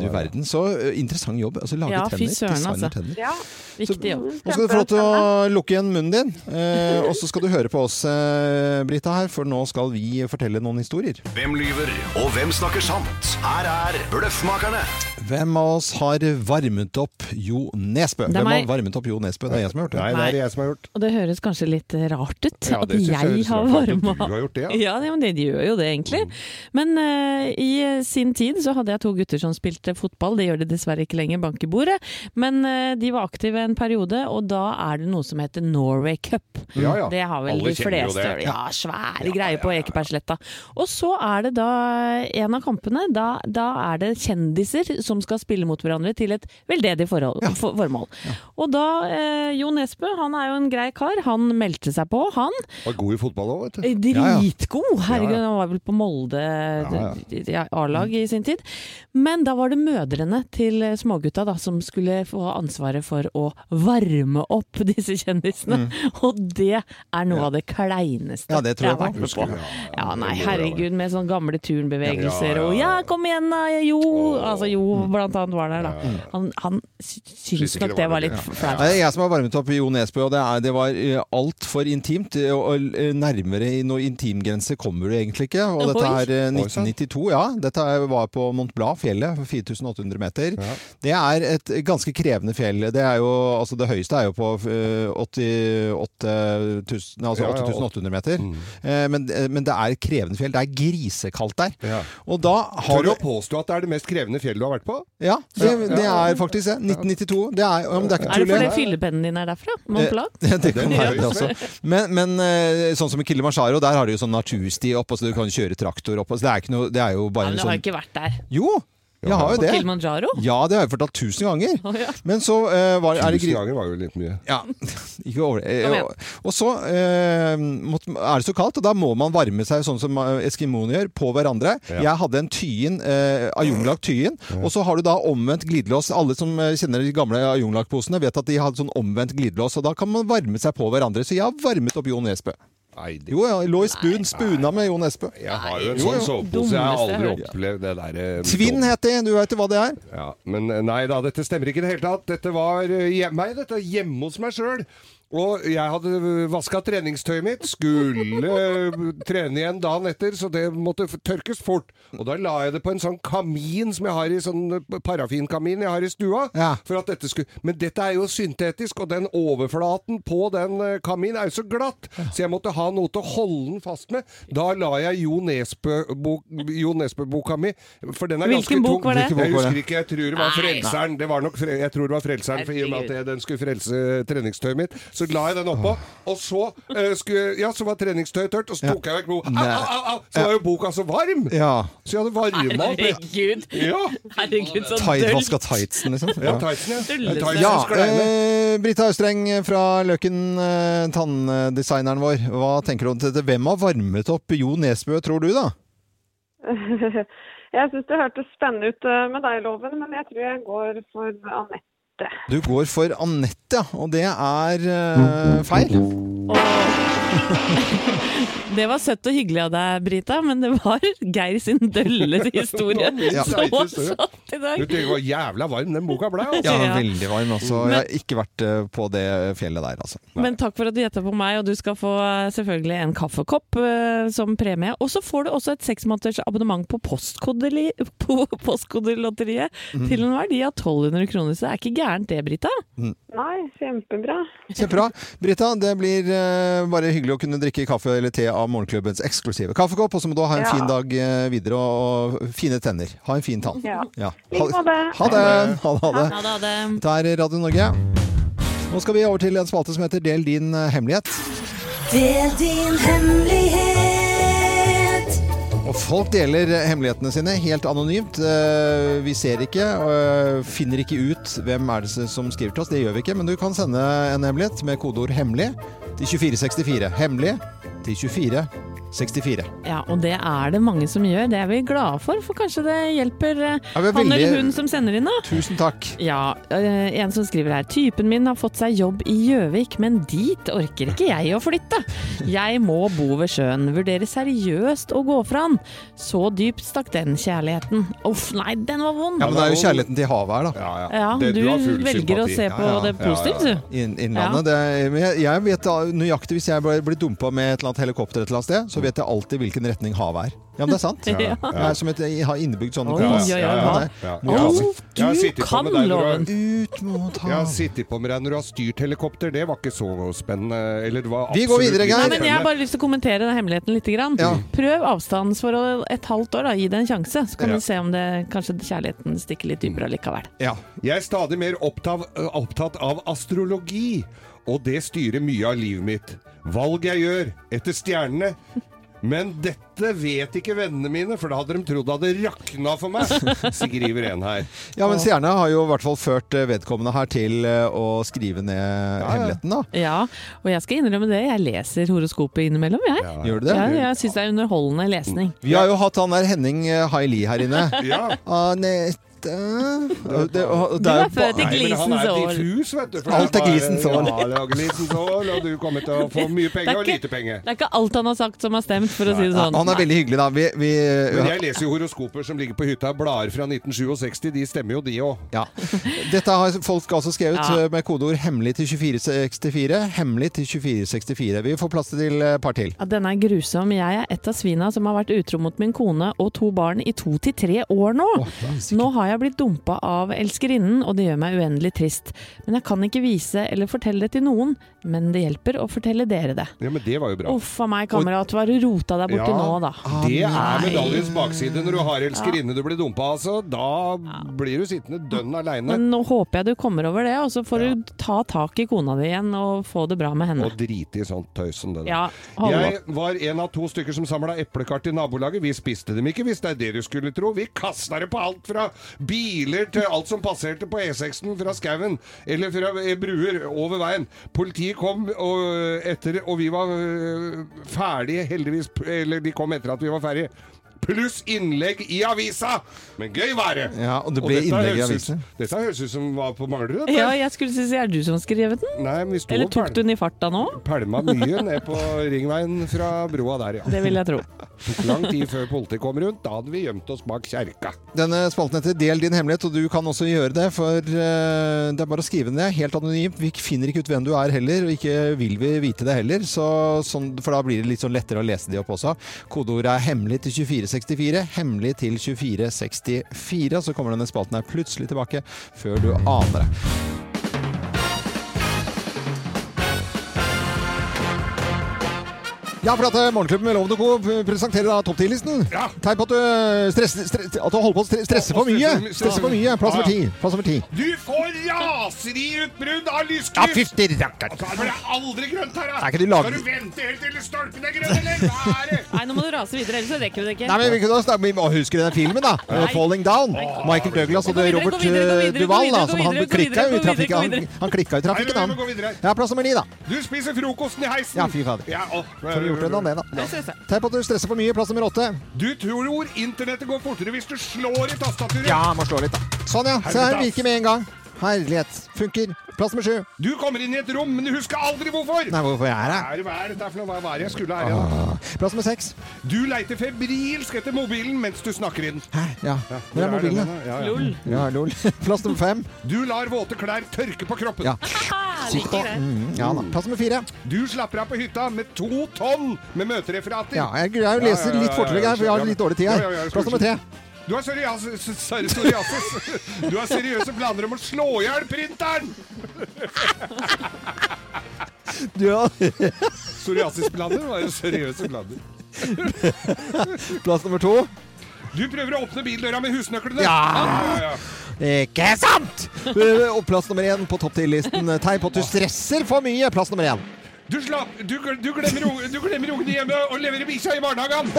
Du verden, så eh, interessant jobb. Altså lage Ja, tenner. Designer altså. tenner. Ja. Viktig jobb. Nå skal du få lov til å lukke igjen munnen din, eh, og så skal du høre på oss, eh, Brita, her, for nå skal vi fortelle noen historier. Hvem lyver, og hvem snakker sant? Her er Bløffmakerne. Hvem av oss har varmet opp Jo Nesbø? Det er Hvem har varmet opp Jo Nesbø? Det er jeg som har gjort det. Nei, det er jeg som har gjort. Og det høres kanskje litt rart ut Ja, at jeg har varma du har gjort det, ja. ja. det- men de gjør jo det, egentlig. Men uh, i sin tid så hadde jeg to gutter som spilte fotball. Det gjør de dessverre ikke lenger, bank i bordet. Men uh, de var aktive en periode, og da er det noe som heter Norway Cup. Ja, ja. Det har vel Alle de fleste. det. Ja, svære greier på Ekebergsletta. Og så er det da en av kampene, da, da er det kjendiser som skal spille mot hverandre til et veldedig forhold, for, formål. Og da, eh, Jo Nesbø, han er jo en grei kar, han meldte seg på, han. Var god i fotball òg, vet du. Eh, Dritgod! Herregud, Ja, ja. han var vel på Molde ja. ja, A-lag i sin tid. Men da var det mødrene til smågutta da, som skulle få ansvaret for å varme opp disse kjendisene. Og det er noe av det kleineste Mm. Ja, det tror jeg har vært med på. Ja, nei, herregud, med sånne gamle turnbevegelser Ja, ja, ja. og 'ja, kom igjen da, Jo'. Altså Jo blant annet var der, da. Han, han syntes nok det var litt flaut. Det er jeg som har varmet opp Jo Nesbø, og det, er, det var uh, altfor intimt. eh, Og eh, nærmere i noe intimgrense kommer du egentlig ikke. Og dette er eh, Oi, sann. 1992, ja. Dette var på Mont Blanc, fjellet, 4800 meter. Det er et ganske krevende fjell. Det er jo, altså det høyeste er jo på eh, 88 altså Ja, ja, 8800 meter. Eh, Men, eh, men det er et krevende fjell. Det er grisekaldt der. Og da har du påstå at det er det mest krevende fjellet du har vært på? Ja, det, det er faktisk det. 1992. Det er, det er ikke Er det fordi fyllepennen din er derfra? Mont Blanc? Eh, det kan være det også. Men, men eh, sånn som i Kilimanjaro, der har du jo sånn natursti opp, og så du kan kjøre traktor opp. og Så det, er ikke noe, det er jo Ja, bare men en du har sånn ikke vært der. Jo! Jeg har jo På det. Kilimanjaro? Ja, det har jeg fortalt tusen ganger. Oh, ja. Men så eh, var, er det Tusen ganger var jo litt mye. Ja, ikke over eh, og, så eh, måtte, er det så kaldt, og da må man varme seg sånn som eh, eskimoene gjør, på hverandre. Ja. Jeg hadde en tyin, eh, Ayunglak tyin, og så har du da omvendt glidelås. Alle som eh, kjenner de gamle Ayunglak-posene vet at de hadde sånn omvendt glidelås, og da kan man varme seg på hverandre. Så jeg har varmet opp Jo Nesbø. Nei, det, Jo, jeg lå i spun, spuna med Jon Espe. jeg har jo en Jo, sånn sovepose. Jeg har aldri opplevd det der. eh, Tvinn het det, du vet hva det er? Ja, men eh, nei da, dette stemmer ikke i det hele tatt. Dette var hjemme, dette hjemme hos meg sjøl. Og jeg hadde vaska treningstøyet mitt, skulle eh, trene igjen dagen etter, så det måtte tørkes fort. Og da la jeg det på en sånn kamin som jeg har i sånn eh, parafinkamin jeg har i stua. Ja. For at dette skulle Men dette er jo syntetisk, og den overflaten på den eh, kaminen er jo så glatt, så jeg måtte ha noe til å holde den fast med. Da la jeg Jo Nesbø-boka Nesbø mi, for den er Hvilken ganske tung. Hvilken bok Jeg var det? husker ikke, jeg tror det var Frelseren. Det var nok, jeg tror det var Frelseren, for i og med at jeg, den skulle frelse treningstøyet mitt. Så la jeg den oppå, og så eh, skulle, ja, så var treningstøyet tørt, og så tok jeg vekk blodet. Au, au, au, au! Så var jo boka så varm! Ja. Så jeg hadde varma opp Herregud. Ja, Herregud, så dølt. vaska tightsen, liksom. ja tightsen, ja. Tightsen Ja, eh, Brita Østreng fra Løken, eh, tanndesigneren vår. Hva tenker du om dette? Hvem har varmet opp Jo Nesbø, tror du, da? Jeg syns det hørtes spennende ut eh, med deg, Loven, men jeg tror jeg går for Anette. Du går for Anette, ja. Og det er uh, feil. Det var søtt og hyggelig av deg, Brita, men det var Geir sin dølle historie. Ja. Så satt i Du dag. tenker hvor jævla varm den boka ble, altså. Ja, veldig varm. Altså. Jeg har ikke vært eh, på det fjellet der, altså. Men takk for at du gjetta på meg, og du skal få eh, selvfølgelig en kaffekopp uh, som premie. Og så får du også et seksmåneders abonnement på postkodeli- på Postkodelotteriet mm. til en verdi av 1200 kroner, så det er ikke gærent det, Brita. Nei, kjempebra. Kjempebra. Brita, det blir uh, bare hyggelig å kunne drikke kaffe eller te av morgenklubbens eksklusive kaffekopp. Og så må du ha en Ja. fin dag eh, videre og, og fine tenner. Ha en fin tann. Ja. Ja. Ha det. Ha det. Ha det. Ha det, ha det. Dette er Radio Norge. Nå skal vi over til en spalte som heter Del din hemmelighet. Del din hemmelighet. Og folk deler hemmelighetene sine helt anonymt. Eh, Vi ser ikke, og finner ikke ut hvem er det som skriver til oss. Det gjør vi ikke, men du kan sende en hemmelighet med kodeord 'hemmelig' til 2464. Hemmelig til 2464. Ja, og det er det mange som gjør. Det er vi glade for, for kanskje det hjelper eh, Ja, han veldig- eller hun som sender inn, da. Tusen takk. Ja, eh, en som skriver her. Typen min har fått seg jobb i Gjøvik, men dit orker ikke jeg å flytte. Jeg må bo ved sjøen. Vurderer seriøst å gå fra han. Så dypt stakk den kjærligheten. Uff, nei, den var vond. Ja, men det er jo kjærligheten til havet her, da. Ja, du, velger å se på det positivt, du. Inn, innlandet. Det jeg, jeg vet nøyaktig hvis jeg blir blir dumpa med et eller annet helikopter et eller annet sted, så vet jeg alltid hvilken retning havet er. Ja, men det er sant. Ja. Det er som et, jeg har innebygd sånn hva? Ja. Ja, havet. du har- Ut mot Jeg har sittet på med deg når du har styrt helikopter. Det var ikke så spennende. Eller det var Vi går videre, Geir. men Jeg har bare lyst til å kommentere den hemmeligheten litt. Grann. Ja. Prøv avstandsforhold et halvt år, da. gi det en sjanse. Så kan Ja. du se om det, kanskje kjærligheten stikker litt dypere allikevel. Ja. Jeg er stadig mer opptatt, opptatt av astrologi, og det styrer mye av livet mitt. Valg jeg gjør etter stjernene. Men dette vet ikke vennene mine, for da hadde de trodd det hadde rakna for meg, skriver en her. Ja, men Stjerne har jo i hvert fall ført eh, vedkommende her til eh, å skrive ned hemmeligheten, da. Ja, og jeg skal innrømme det. Jeg leser horoskopet innimellom, jeg. Gjør du det? Ja, jeg syns det er underholdende lesning. Vi har jo hatt han der Henning eh, Haili her inne. Ja. Han Og det, det Du er født i Glisens er år. diffus, vet du. Alt er glisens år. Ja, det er glisens år, og du kommer til å få mye penger er og lite penger. Det er ikke alt han har sagt som har stemt, for å si det sånn. han er veldig hyggelig, da. Vi, vi, Men jeg leser jo horoskoper som ligger på hytta. Blader fra 1967, de stemmer jo, de òg. ja. Dette har folk altså skrevet Ja. eh, med kodeord 'hemmelig' til 2464. Hemmelig til 2464. Vi får plass til et par til. Ja, Denne er grusom. Jeg er et av svina som har vært utro mot min kone og to barn i to til tre år nå. Nå har jeg blitt dumpa av elskerinnen, og det gjør meg uendelig trist. Men jeg kan ikke vise eller fortelle det til noen. Men det hjelper å fortelle dere det. Ja, men det var jo bra. Uff a meg, kamerat. Hva har du rota deg borti nå, da? Det er medaljens bakside når du har elskerinne du blir dumpa, altså. Da blir du sittende dønn aleine. Men nå håper jeg du kommer over det, og så får du ta tak i kona di igjen og få det bra med henne. Og drite i sånt tøys som det der. Ja, Jeg var en av to stykker som samla eplekart i nabolaget. Vi spiste dem ikke, hvis det er det du skulle tro. Vi kasta det på alt fra biler til alt som passerte på E6-en fra skauen, eller fra eh, bruer over veien. Politiet kom og, etter, og vi var øh, ferdige, heldigvis. Eller de kom etter at vi var ferdige. Pluss innlegg i avisa! Men gøy være! Ja, og det ble og innlegg i avisen. Dette høres ut som var på Manglerud. Ja, jeg skulle si, er du som har skrevet den? Nei, men vi sto Eller tok du den i farta nå? pælma mye ned på ringveien fra broa der, ja. Det vil jeg tro. tok lang tid før politiet kom rundt. Da hadde vi gjemt oss bak kjerka. Denne spalten heter Del din hemmelighet, og du kan også gjøre det. For uh, det er bare å skrive den ned. Helt anonymt. Vi finner ikke ut hvem du er heller, og ikke vil vi vite det heller. Så, sånn, for da blir det litt sånn lettere å lese de opp også. Kodeordet er hemmelig til 2464. Hemmelig til 2464. Så kommer denne spalten her plutselig tilbake før du aner det. Ja, for at eh, Morgenklubben med Loven og Co. presenterer da topp 10-listen. Ja. Tegn på at du, stresser, stre- at du holder på å stre- stresse for mye. Stresse for mye. Plass nummer ti. Plass nummer ti. Du får raseriutbrudd av lyskryss! Ja, fytti rakkeren. Altså, det er aldri grønt her, da! Er ikke du lag- Skal du vente helt til stolpen er grønn, eller? Hva er det? Nei, nå må du rase videre, ellers så rekker vi det ikke. Nei, men vi kunne snakke, vi må huske den filmen, da. Nei. 'Falling Down'. Michael Douglas og videre, Robert gå videre, gå eh, videre, gå Duval, da, som han klikka i trafikken. Han, han klikka i trafikken, han. gå videre. Ja, plass nummer ni, da. Du spiser frokosten i heisen! Ja, fy fader. Ja, enn det, da. Tenk på at du stresser for mye. Plass nummer åtte. Du tror internettet går fortere hvis du slår i tastaturet. Ja, må slå litt, da. Sånn, ja. Se her, virker med en gang. Herlighet. Funker. Plass med sju. Du kommer inn i et rom, men du husker aldri hvorfor. Nei, hvorfor jeg er her? Hva er, dette for noe? Hva er det jeg skulle her igjen? Ah, Plass med seks. Du leiter febrilsk etter mobilen mens du snakker i den. Hæ? Ja. Hvor er mobilen, da? Ja, ja. Ja, lol. Plass nummer fem. Du lar våte klær tørke på kroppen. Ja. Sikt på. Mm, ja da. Plass nummer fire. Du slapper av på hytta med to tonn med møtereferater. Ja, jeg greier å lese litt fortere, her, for jeg har litt dårlig tid her. Ja, ja, ja, Plass nummer tre. Du har psoriasis. Du har seriøse planer om å slå i hjel printeren! Du har Psoriasisplaner var jo seriøse planer. Plass nummer to. Du prøver å åpne bildøra med husnøklene! Ja. Ikke sant! Eh, Og plass nummer én på topp 10-listen. Tegn på at du stresser for mye. Plass nummer én. Du, slapp, du, du, glemmer, unge- du glemmer ungene hjemme og leverer bikkja i barnehagen!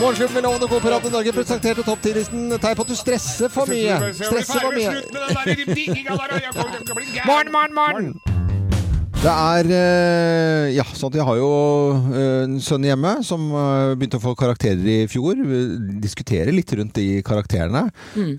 Morgenklubben med Loven og Co. Norge presenterte topp 10-listen. Tegn på at du stresser for mye. Stresser for mye. Morgen, morgen, morgen! Det er eh, Ja, sånn at jeg har jo eh, en sønn hjemme som eh, begynte å få karakterer i fjor. Vi diskuterer litt rundt de karakterene. Mm.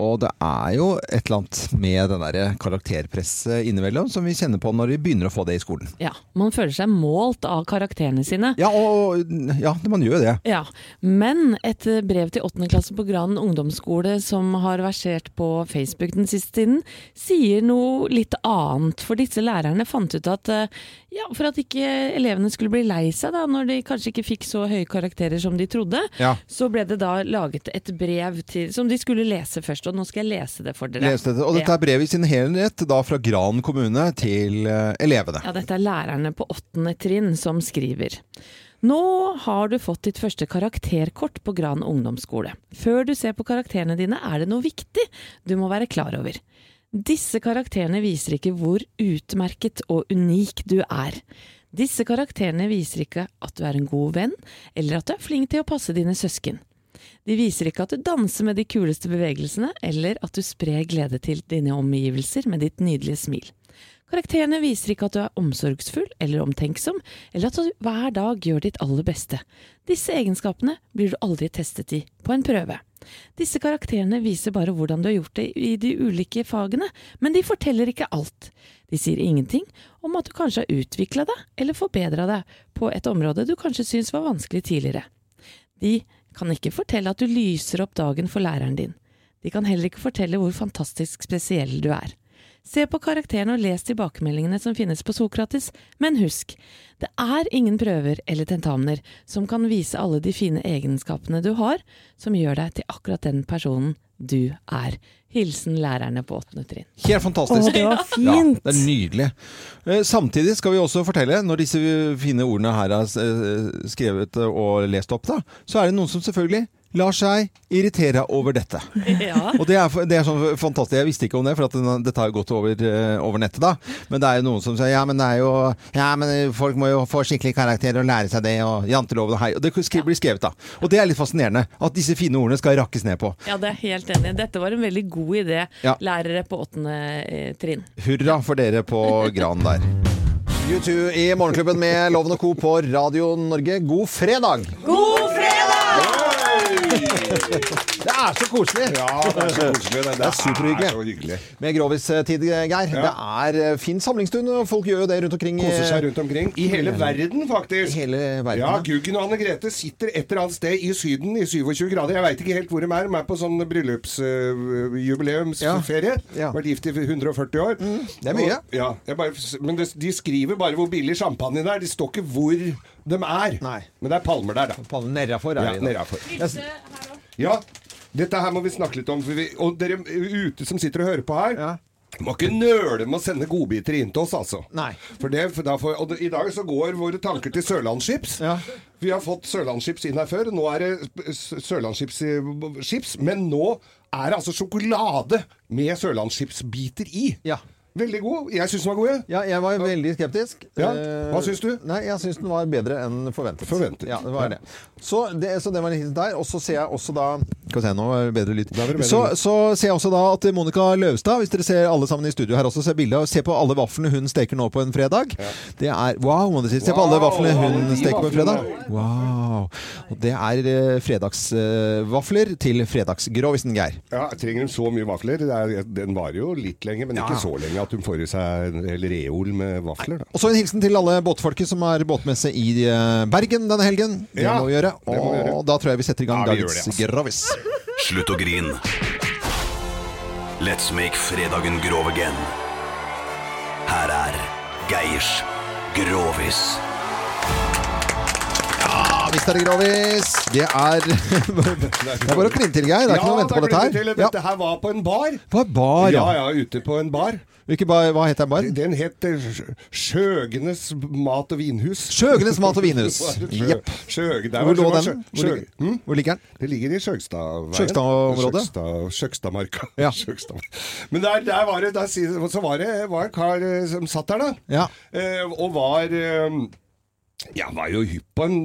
Og det er jo et eller annet med den derre karakterpresset innimellom som vi kjenner på når vi begynner å få det i skolen. Ja, man føler seg målt av karakterene sine. Ja, og ja, man gjør det. Ja, Men et brev til åttende klasse på Gran ungdomsskole som har versert på Facebook den siste tiden, sier noe litt annet. For disse lærerne fant ut at eh, ja, for at ikke elevene skulle bli lei seg da, når de kanskje ikke fikk så høye karakterer som de trodde, Ja. så ble det da laget et brev til, som de skulle lese først. Og nå skal jeg lese det for dere. Det. Og dette er brevet i sin helhet da fra Gran kommune til eh, elevene. Ja, dette er lærerne på åttende trinn som skriver. Nå har du fått ditt første karakterkort på Gran ungdomsskole. Før du ser på karakterene dine er det noe viktig du må være klar over. Disse karakterene viser ikke hvor utmerket og unik du er. Disse karakterene viser ikke at du er en god venn, eller at du er flink til å passe dine søsken. De viser ikke at du danser med de kuleste bevegelsene, eller at du sprer glede til dine omgivelser med ditt nydelige smil. Karakterene viser ikke at du er omsorgsfull eller omtenksom, eller at du hver dag gjør ditt aller beste. Disse egenskapene blir du aldri testet i på en prøve. Disse karakterene viser bare hvordan du har gjort det i de ulike fagene, men de forteller ikke alt. De sier ingenting om at du kanskje har utvikla deg eller forbedra deg på et område du kanskje syntes var vanskelig tidligere. De kan ikke fortelle at du lyser opp dagen for læreren din. De kan heller ikke fortelle hvor fantastisk spesiell du er. Se på karakterene og les tilbakemeldingene som finnes på Sokrates, men husk, det er ingen prøver eller tentamener som kan vise alle de fine egenskapene du har, som gjør deg til akkurat den personen du er. Hilsen lærerne på åttende trinn. Helt fantastisk. Å, det var fint. Ja, det er nydelig. Eh, Samtidig skal vi også fortelle, når disse fine ordene her er eh, skrevet og lest opp, da, så er det noen som selvfølgelig lar seg irritere over dette. Ja. Og det er, det er sånn fantastisk. Jeg visste ikke om det, for at den, dette har gått over, eh, over nettet, da. Men det er jo noen som sier ja, men det er jo Ja, men folk må jo få skikkelig karakter og lære seg det, og janteloven og hei. Og det skri- blir skrevet, da. Og det er litt fascinerende. At disse fine ordene skal rakkes ned på. Ja, det er helt enig. Dette var en veldig god idé, Ja. lærere på åttende eh, trinn. Hurra for dere på Gran der. U2 i Morgenklubben med Loven og Co. på Radio Norge. God fredag! God fredag! Det er så koselig! Ja, det er så koselig. Det, Det er superhyggelig. hyggelig. Med Grovis-tid, Geir. Det er eh, fin samlingsstund, og folk gjør jo det rundt omkring. Koser seg rundt omkring. I hele verden, faktisk. I hele verden, Ja, ja. Guggen og Anne Grete sitter et eller annet sted i Syden i 27 grader. Jeg veit ikke helt hvor de er. De er på sånn bryllupsjubileumsferie. Vært gift i 140 år. Mm, det er mye. Og, ja, bare, men det, de skriver bare hvor billig champagne det er. De står ikke hvor de er. Men det er palmer der, da. Palmer nedafor er ja, de, da. nedafor. Ja, dette her må vi snakke litt om. For vi, og dere ute som sitter og hører på her. Må ikke nøle med å sende godbiter inn til oss, altså. Nei. For det, for derfor, og det, I dag så går våre tanker til Sørlandschips. Vi har fått Sørlandschips inn her før. Nå er det Sørlandschips, men nå er det altså sjokolade med Sørlandschips-biter i. Ja. Veldig god. Jeg syns den var god, jeg. Ja, jeg var veldig skeptisk. Ja. Eh, Hva syns du? Nei, Jeg syns den var bedre enn forventet. Forventet. Ja, det var Ja. det. Så det, så det var hilsen der. Og så ser jeg også da Skal vi se, nå er det bedre lyd. Så, så ser jeg også da at Monica Løvstad, hvis dere ser alle sammen i studio her også, ser bildet, se på alle vaflene hun steker nå på en fredag. Det er Wow, må dere si. Se på alle vaflene hun wow, steker på en fredag. Wow. Og det er eh, fredagsvafler til fredagsgrovisen, Geir. Ja, Trenger de så mye vafler? Det er, den varer jo litt lenge, men ikke så lenge at hun får i seg en hel reol med vafler. Da. Og så en hilsen til alle båtfolket som er båtmesse i eh, Bergen denne helgen. Det Ja, må vi gjøre. det må vi gjøre. Og da tror jeg vi setter i gang Ja, dagens det, altså. Grovis. Slutt å grine. Let's make fredagen grov again. Her er Geirs Grovis. Ja, Mr. Grovis. Det er Det er bare å kline til, Geir. Det er ikke noe å vente på dette her. Til. Ja. Dette her var på en bar. På en bar, ja. ja. Ja, ute på en bar. Bar, hva heter den baren? Den het eh, Sjøgenes mat og vinhus. Sjøgenes mat og vinhus. Jepp. Hvor lå den? Hvor ligger- hmm? Hvor ligger den? Det ligger i Sjøgstadveien. Sjøgstadområdet? Sjøgstad- Sjøgstadmarka. Ja. Sjøgstad. Men der, der var det der, Så var det var en kar eh, som satt der, da. Ja. Eh, og var ja, han var jo hypp på en,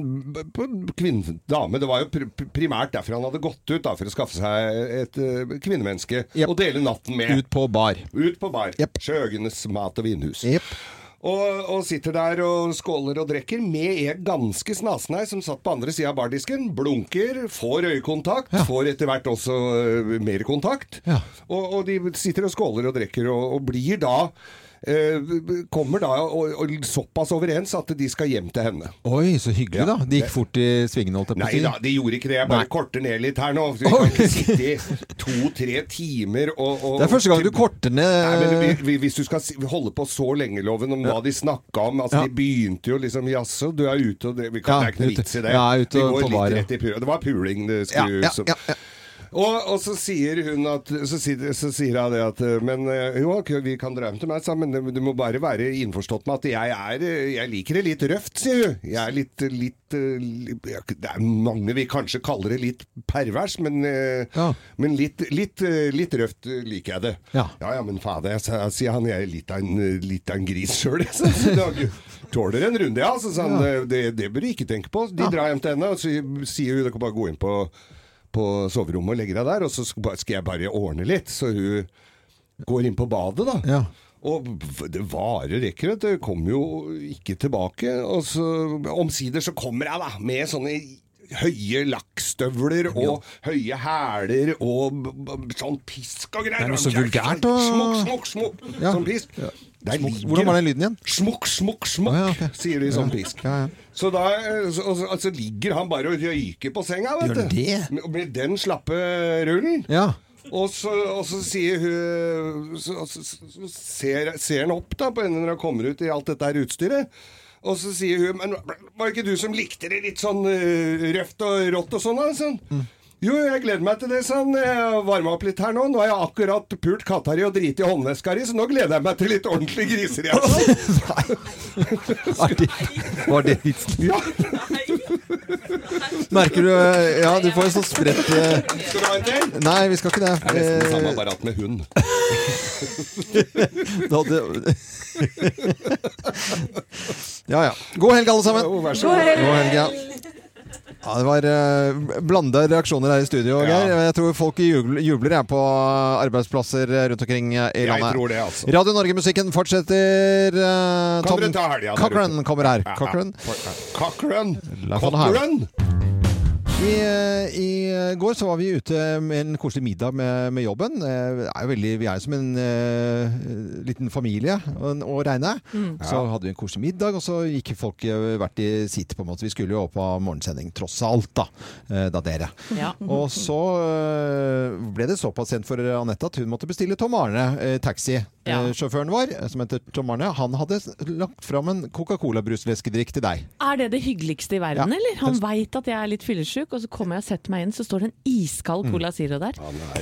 på en dame. Det var jo pr primært derfor han hadde gått ut, da, for å skaffe seg et uh, kvinnemenneske å dele natten med. Ut på bar. Ut på bar. Sjøgenes mat og vinhus. Yep. Og, og sitter der og skåler og drikker med en ganske snasen her som satt på andre sida av bardisken. Blunker, får øyekontakt, får etter hvert også uh, mer kontakt. Og, og de sitter og skåler og drikker og, og blir da Kommer da og, og såpass overens at de skal hjem til henne. Oi, så hyggelig, da. De gikk fort i svingene, holdt jeg på å Nei da, de gjorde ikke det. Jeg bare Nei. korter ned litt her nå. Vi kan ikke sitte i to-tre timer og, og Det er første gang du korter ned Nei, men vi- vi- Hvis du skal holde på så lenge, Loven, om hva de snakka om altså Ja. De begynte jo liksom Jaså, du er ute, og det, vi kan, Ja, det er ikke noe vits i det. Ja, ute vi går litt rett i pur. Det var puling det skulle ja, ja, ja, ja. Og, og så sier hun at Så sier, så sier hun det at Men eh, jo, vi kan dra hjem til meg, men du må bare være innforstått med at jeg er eh, Jeg liker det litt røft, sier hun. Jeg er litt, litt eh, Det er mange vi kanskje kaller det litt pervers, men, ja. men litt, litt, eh, litt røft eh, liker jeg det. Ja. ja, men fader, jeg, sier han, jeg er litt av en, eh, litt av en gris sjøl, jeg. Tåler en runde, ja. Så sa han, Ja. eh, det, det bør du ikke tenke på. De drar hjem til henne, og så sier hun dere bare gå inn på på soverommet og legge deg der, og så skal jeg bare ordne litt. Så hun går inn på badet, da. Ja. Og det varer ikke, vet du. Kommer jo ikke tilbake. Og så omsider så kommer jeg, da, med sånne høye lakkstøvler og høye hæler og sånn pisk og greier. Det er så vulgært og- Smokk, smokk, smokk. Ja. Sånn pisk. Smukk. Hvordan var den lyden igjen? Smukk, smukk, smukk, sier de sånn pisk. Ja, ja. Så da eh, så, så, altså, ligger han bare og røyker på senga, vet du. Med, med den slappe rullen. Ja. Og så, og så sier hun så, så ser, ser han opp da på henne når han kommer ut i alt dette her utstyret. Og så sier hun Men var det ikke du som likte det litt sånn eh, røft og rått og sånn? da?» Mm. Jo, jeg gleder meg til det, sånn. Jeg varma opp litt her nå. Nå har jeg akkurat pult katta di og driti i håndveska di, så nå gleder jeg meg til litt ordentlig griseri. Var det, var det vitsen? Ja. Merker du eh, Ja, du får jo sånn spredt eh, Skal du ha en til? Nei, vi skal ikke det. Det er nesten det samme Eh, apparat med hund. da hadde- ja, ja. God helg, alle sammen. Jo, vær så God god. helg. God helg ja. Ja, det var uh, blanda reaksjoner her i studio, Ja. Jeg tror folk jubler, jubler jeg, på arbeidsplasser rundt omkring i landet. Jeg tror det, altså. Radio Norge-musikken fortsetter. Uh, der Cochran kommer her. Ja, ja. Cochran. Cochran. Cochran. I, eh, I går så var vi ute med en koselig middag med, med jobben. Eh, er jo veldig, vi er jo som en uh, liten familie å, regne. Mm. Så hadde vi en koselig middag, og så gikk folk eh, hvert i sitt. på en måte. Vi skulle jo opp av morgensending, tross alt, da. eh, da dere. Ja. Og så uh, ble det såpass sent for Anette at hun måtte bestille Tom Arne uh, taxi. Ja. Eh, Sjåføren vår, eh, som heter Tom Arne, han hadde lagt fram en Coca-Cola-brusvæskedrikk til deg. Er det det hyggeligste i verden, Ja. eller? Han veit at jeg er litt fyllesyk, og så kommer jeg og setter meg inn, så står det en iskald Mm. Cola Zero der.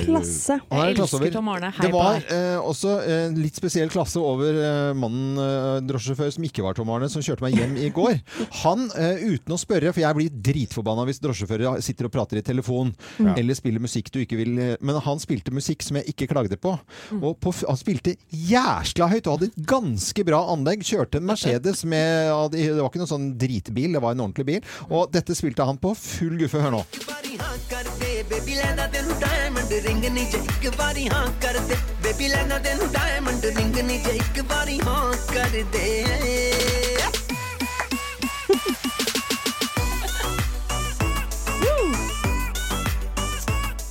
Klasse. Er Jeg elsker Tom Arne. Hei Det på var deg. eh, også en litt spesiell klasse over eh, mannen eh, drosjesjåfør som ikke var Tom Arne, som kjørte meg hjem i går. Han, eh, uten å spørre, for jeg blir dritforbanna hvis drosjesjåfører sitter og prater i telefon Ja. eller spiller musikk du ikke vil eh, Men han spilte musikk som jeg ikke klagde på. Mm. Og på, han spilte jæskla høyt og hadde et ganske bra anlegg. Kjørte en Mercedes med Det var ikke noen sånn dritbil, det var en ordentlig bil. Og dette spilte han på full guffe. Hør nå. Baby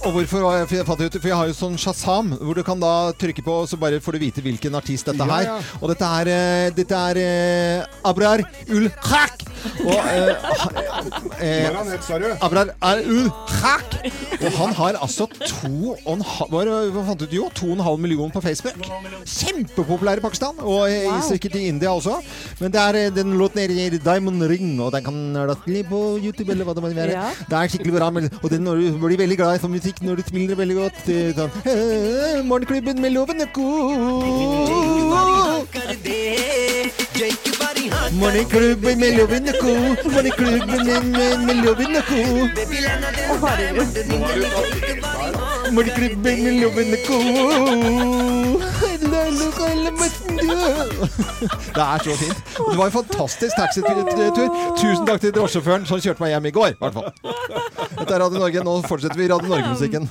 Og hvorfor var jeg, for jeg, for jeg har jo sånn Shazam, hvor du kan da trykke på, så bare får du vite hvilken artist dette Ja, er. ja. Og dette er, eh, dette er eh, Abrar ul Khak. Og, eh, eh, Abrar er ul Khak. Og han har altså to og en halv Hva fant du ut? Jo, to og en halv million på Facebook. Kjempepopulær i Pakistan, og i- Wow. sikkert i India også. Men det er eh, den låten heter Diamond Ring, og den kan ligge på YouTube eller hva det måtte være. Ja. Det er skikkelig bra, og den, når du blir veldig glad i sånn musikk når du smiler veldig godt. Sånn, Morgenklubben med Loven og Co. Morgenklubben med Loven og Co. Morgenklubben med, med, med Loven og Co. Morgenklubben med Loven og Co. Det er så fint. Det var en fantastisk taxitur. Tusen takk til drosjesjåføren som kjørte meg hjem i går. i hvert fall. Dette er Radio Norge. Nå fortsetter vi Radio Norge-musikken.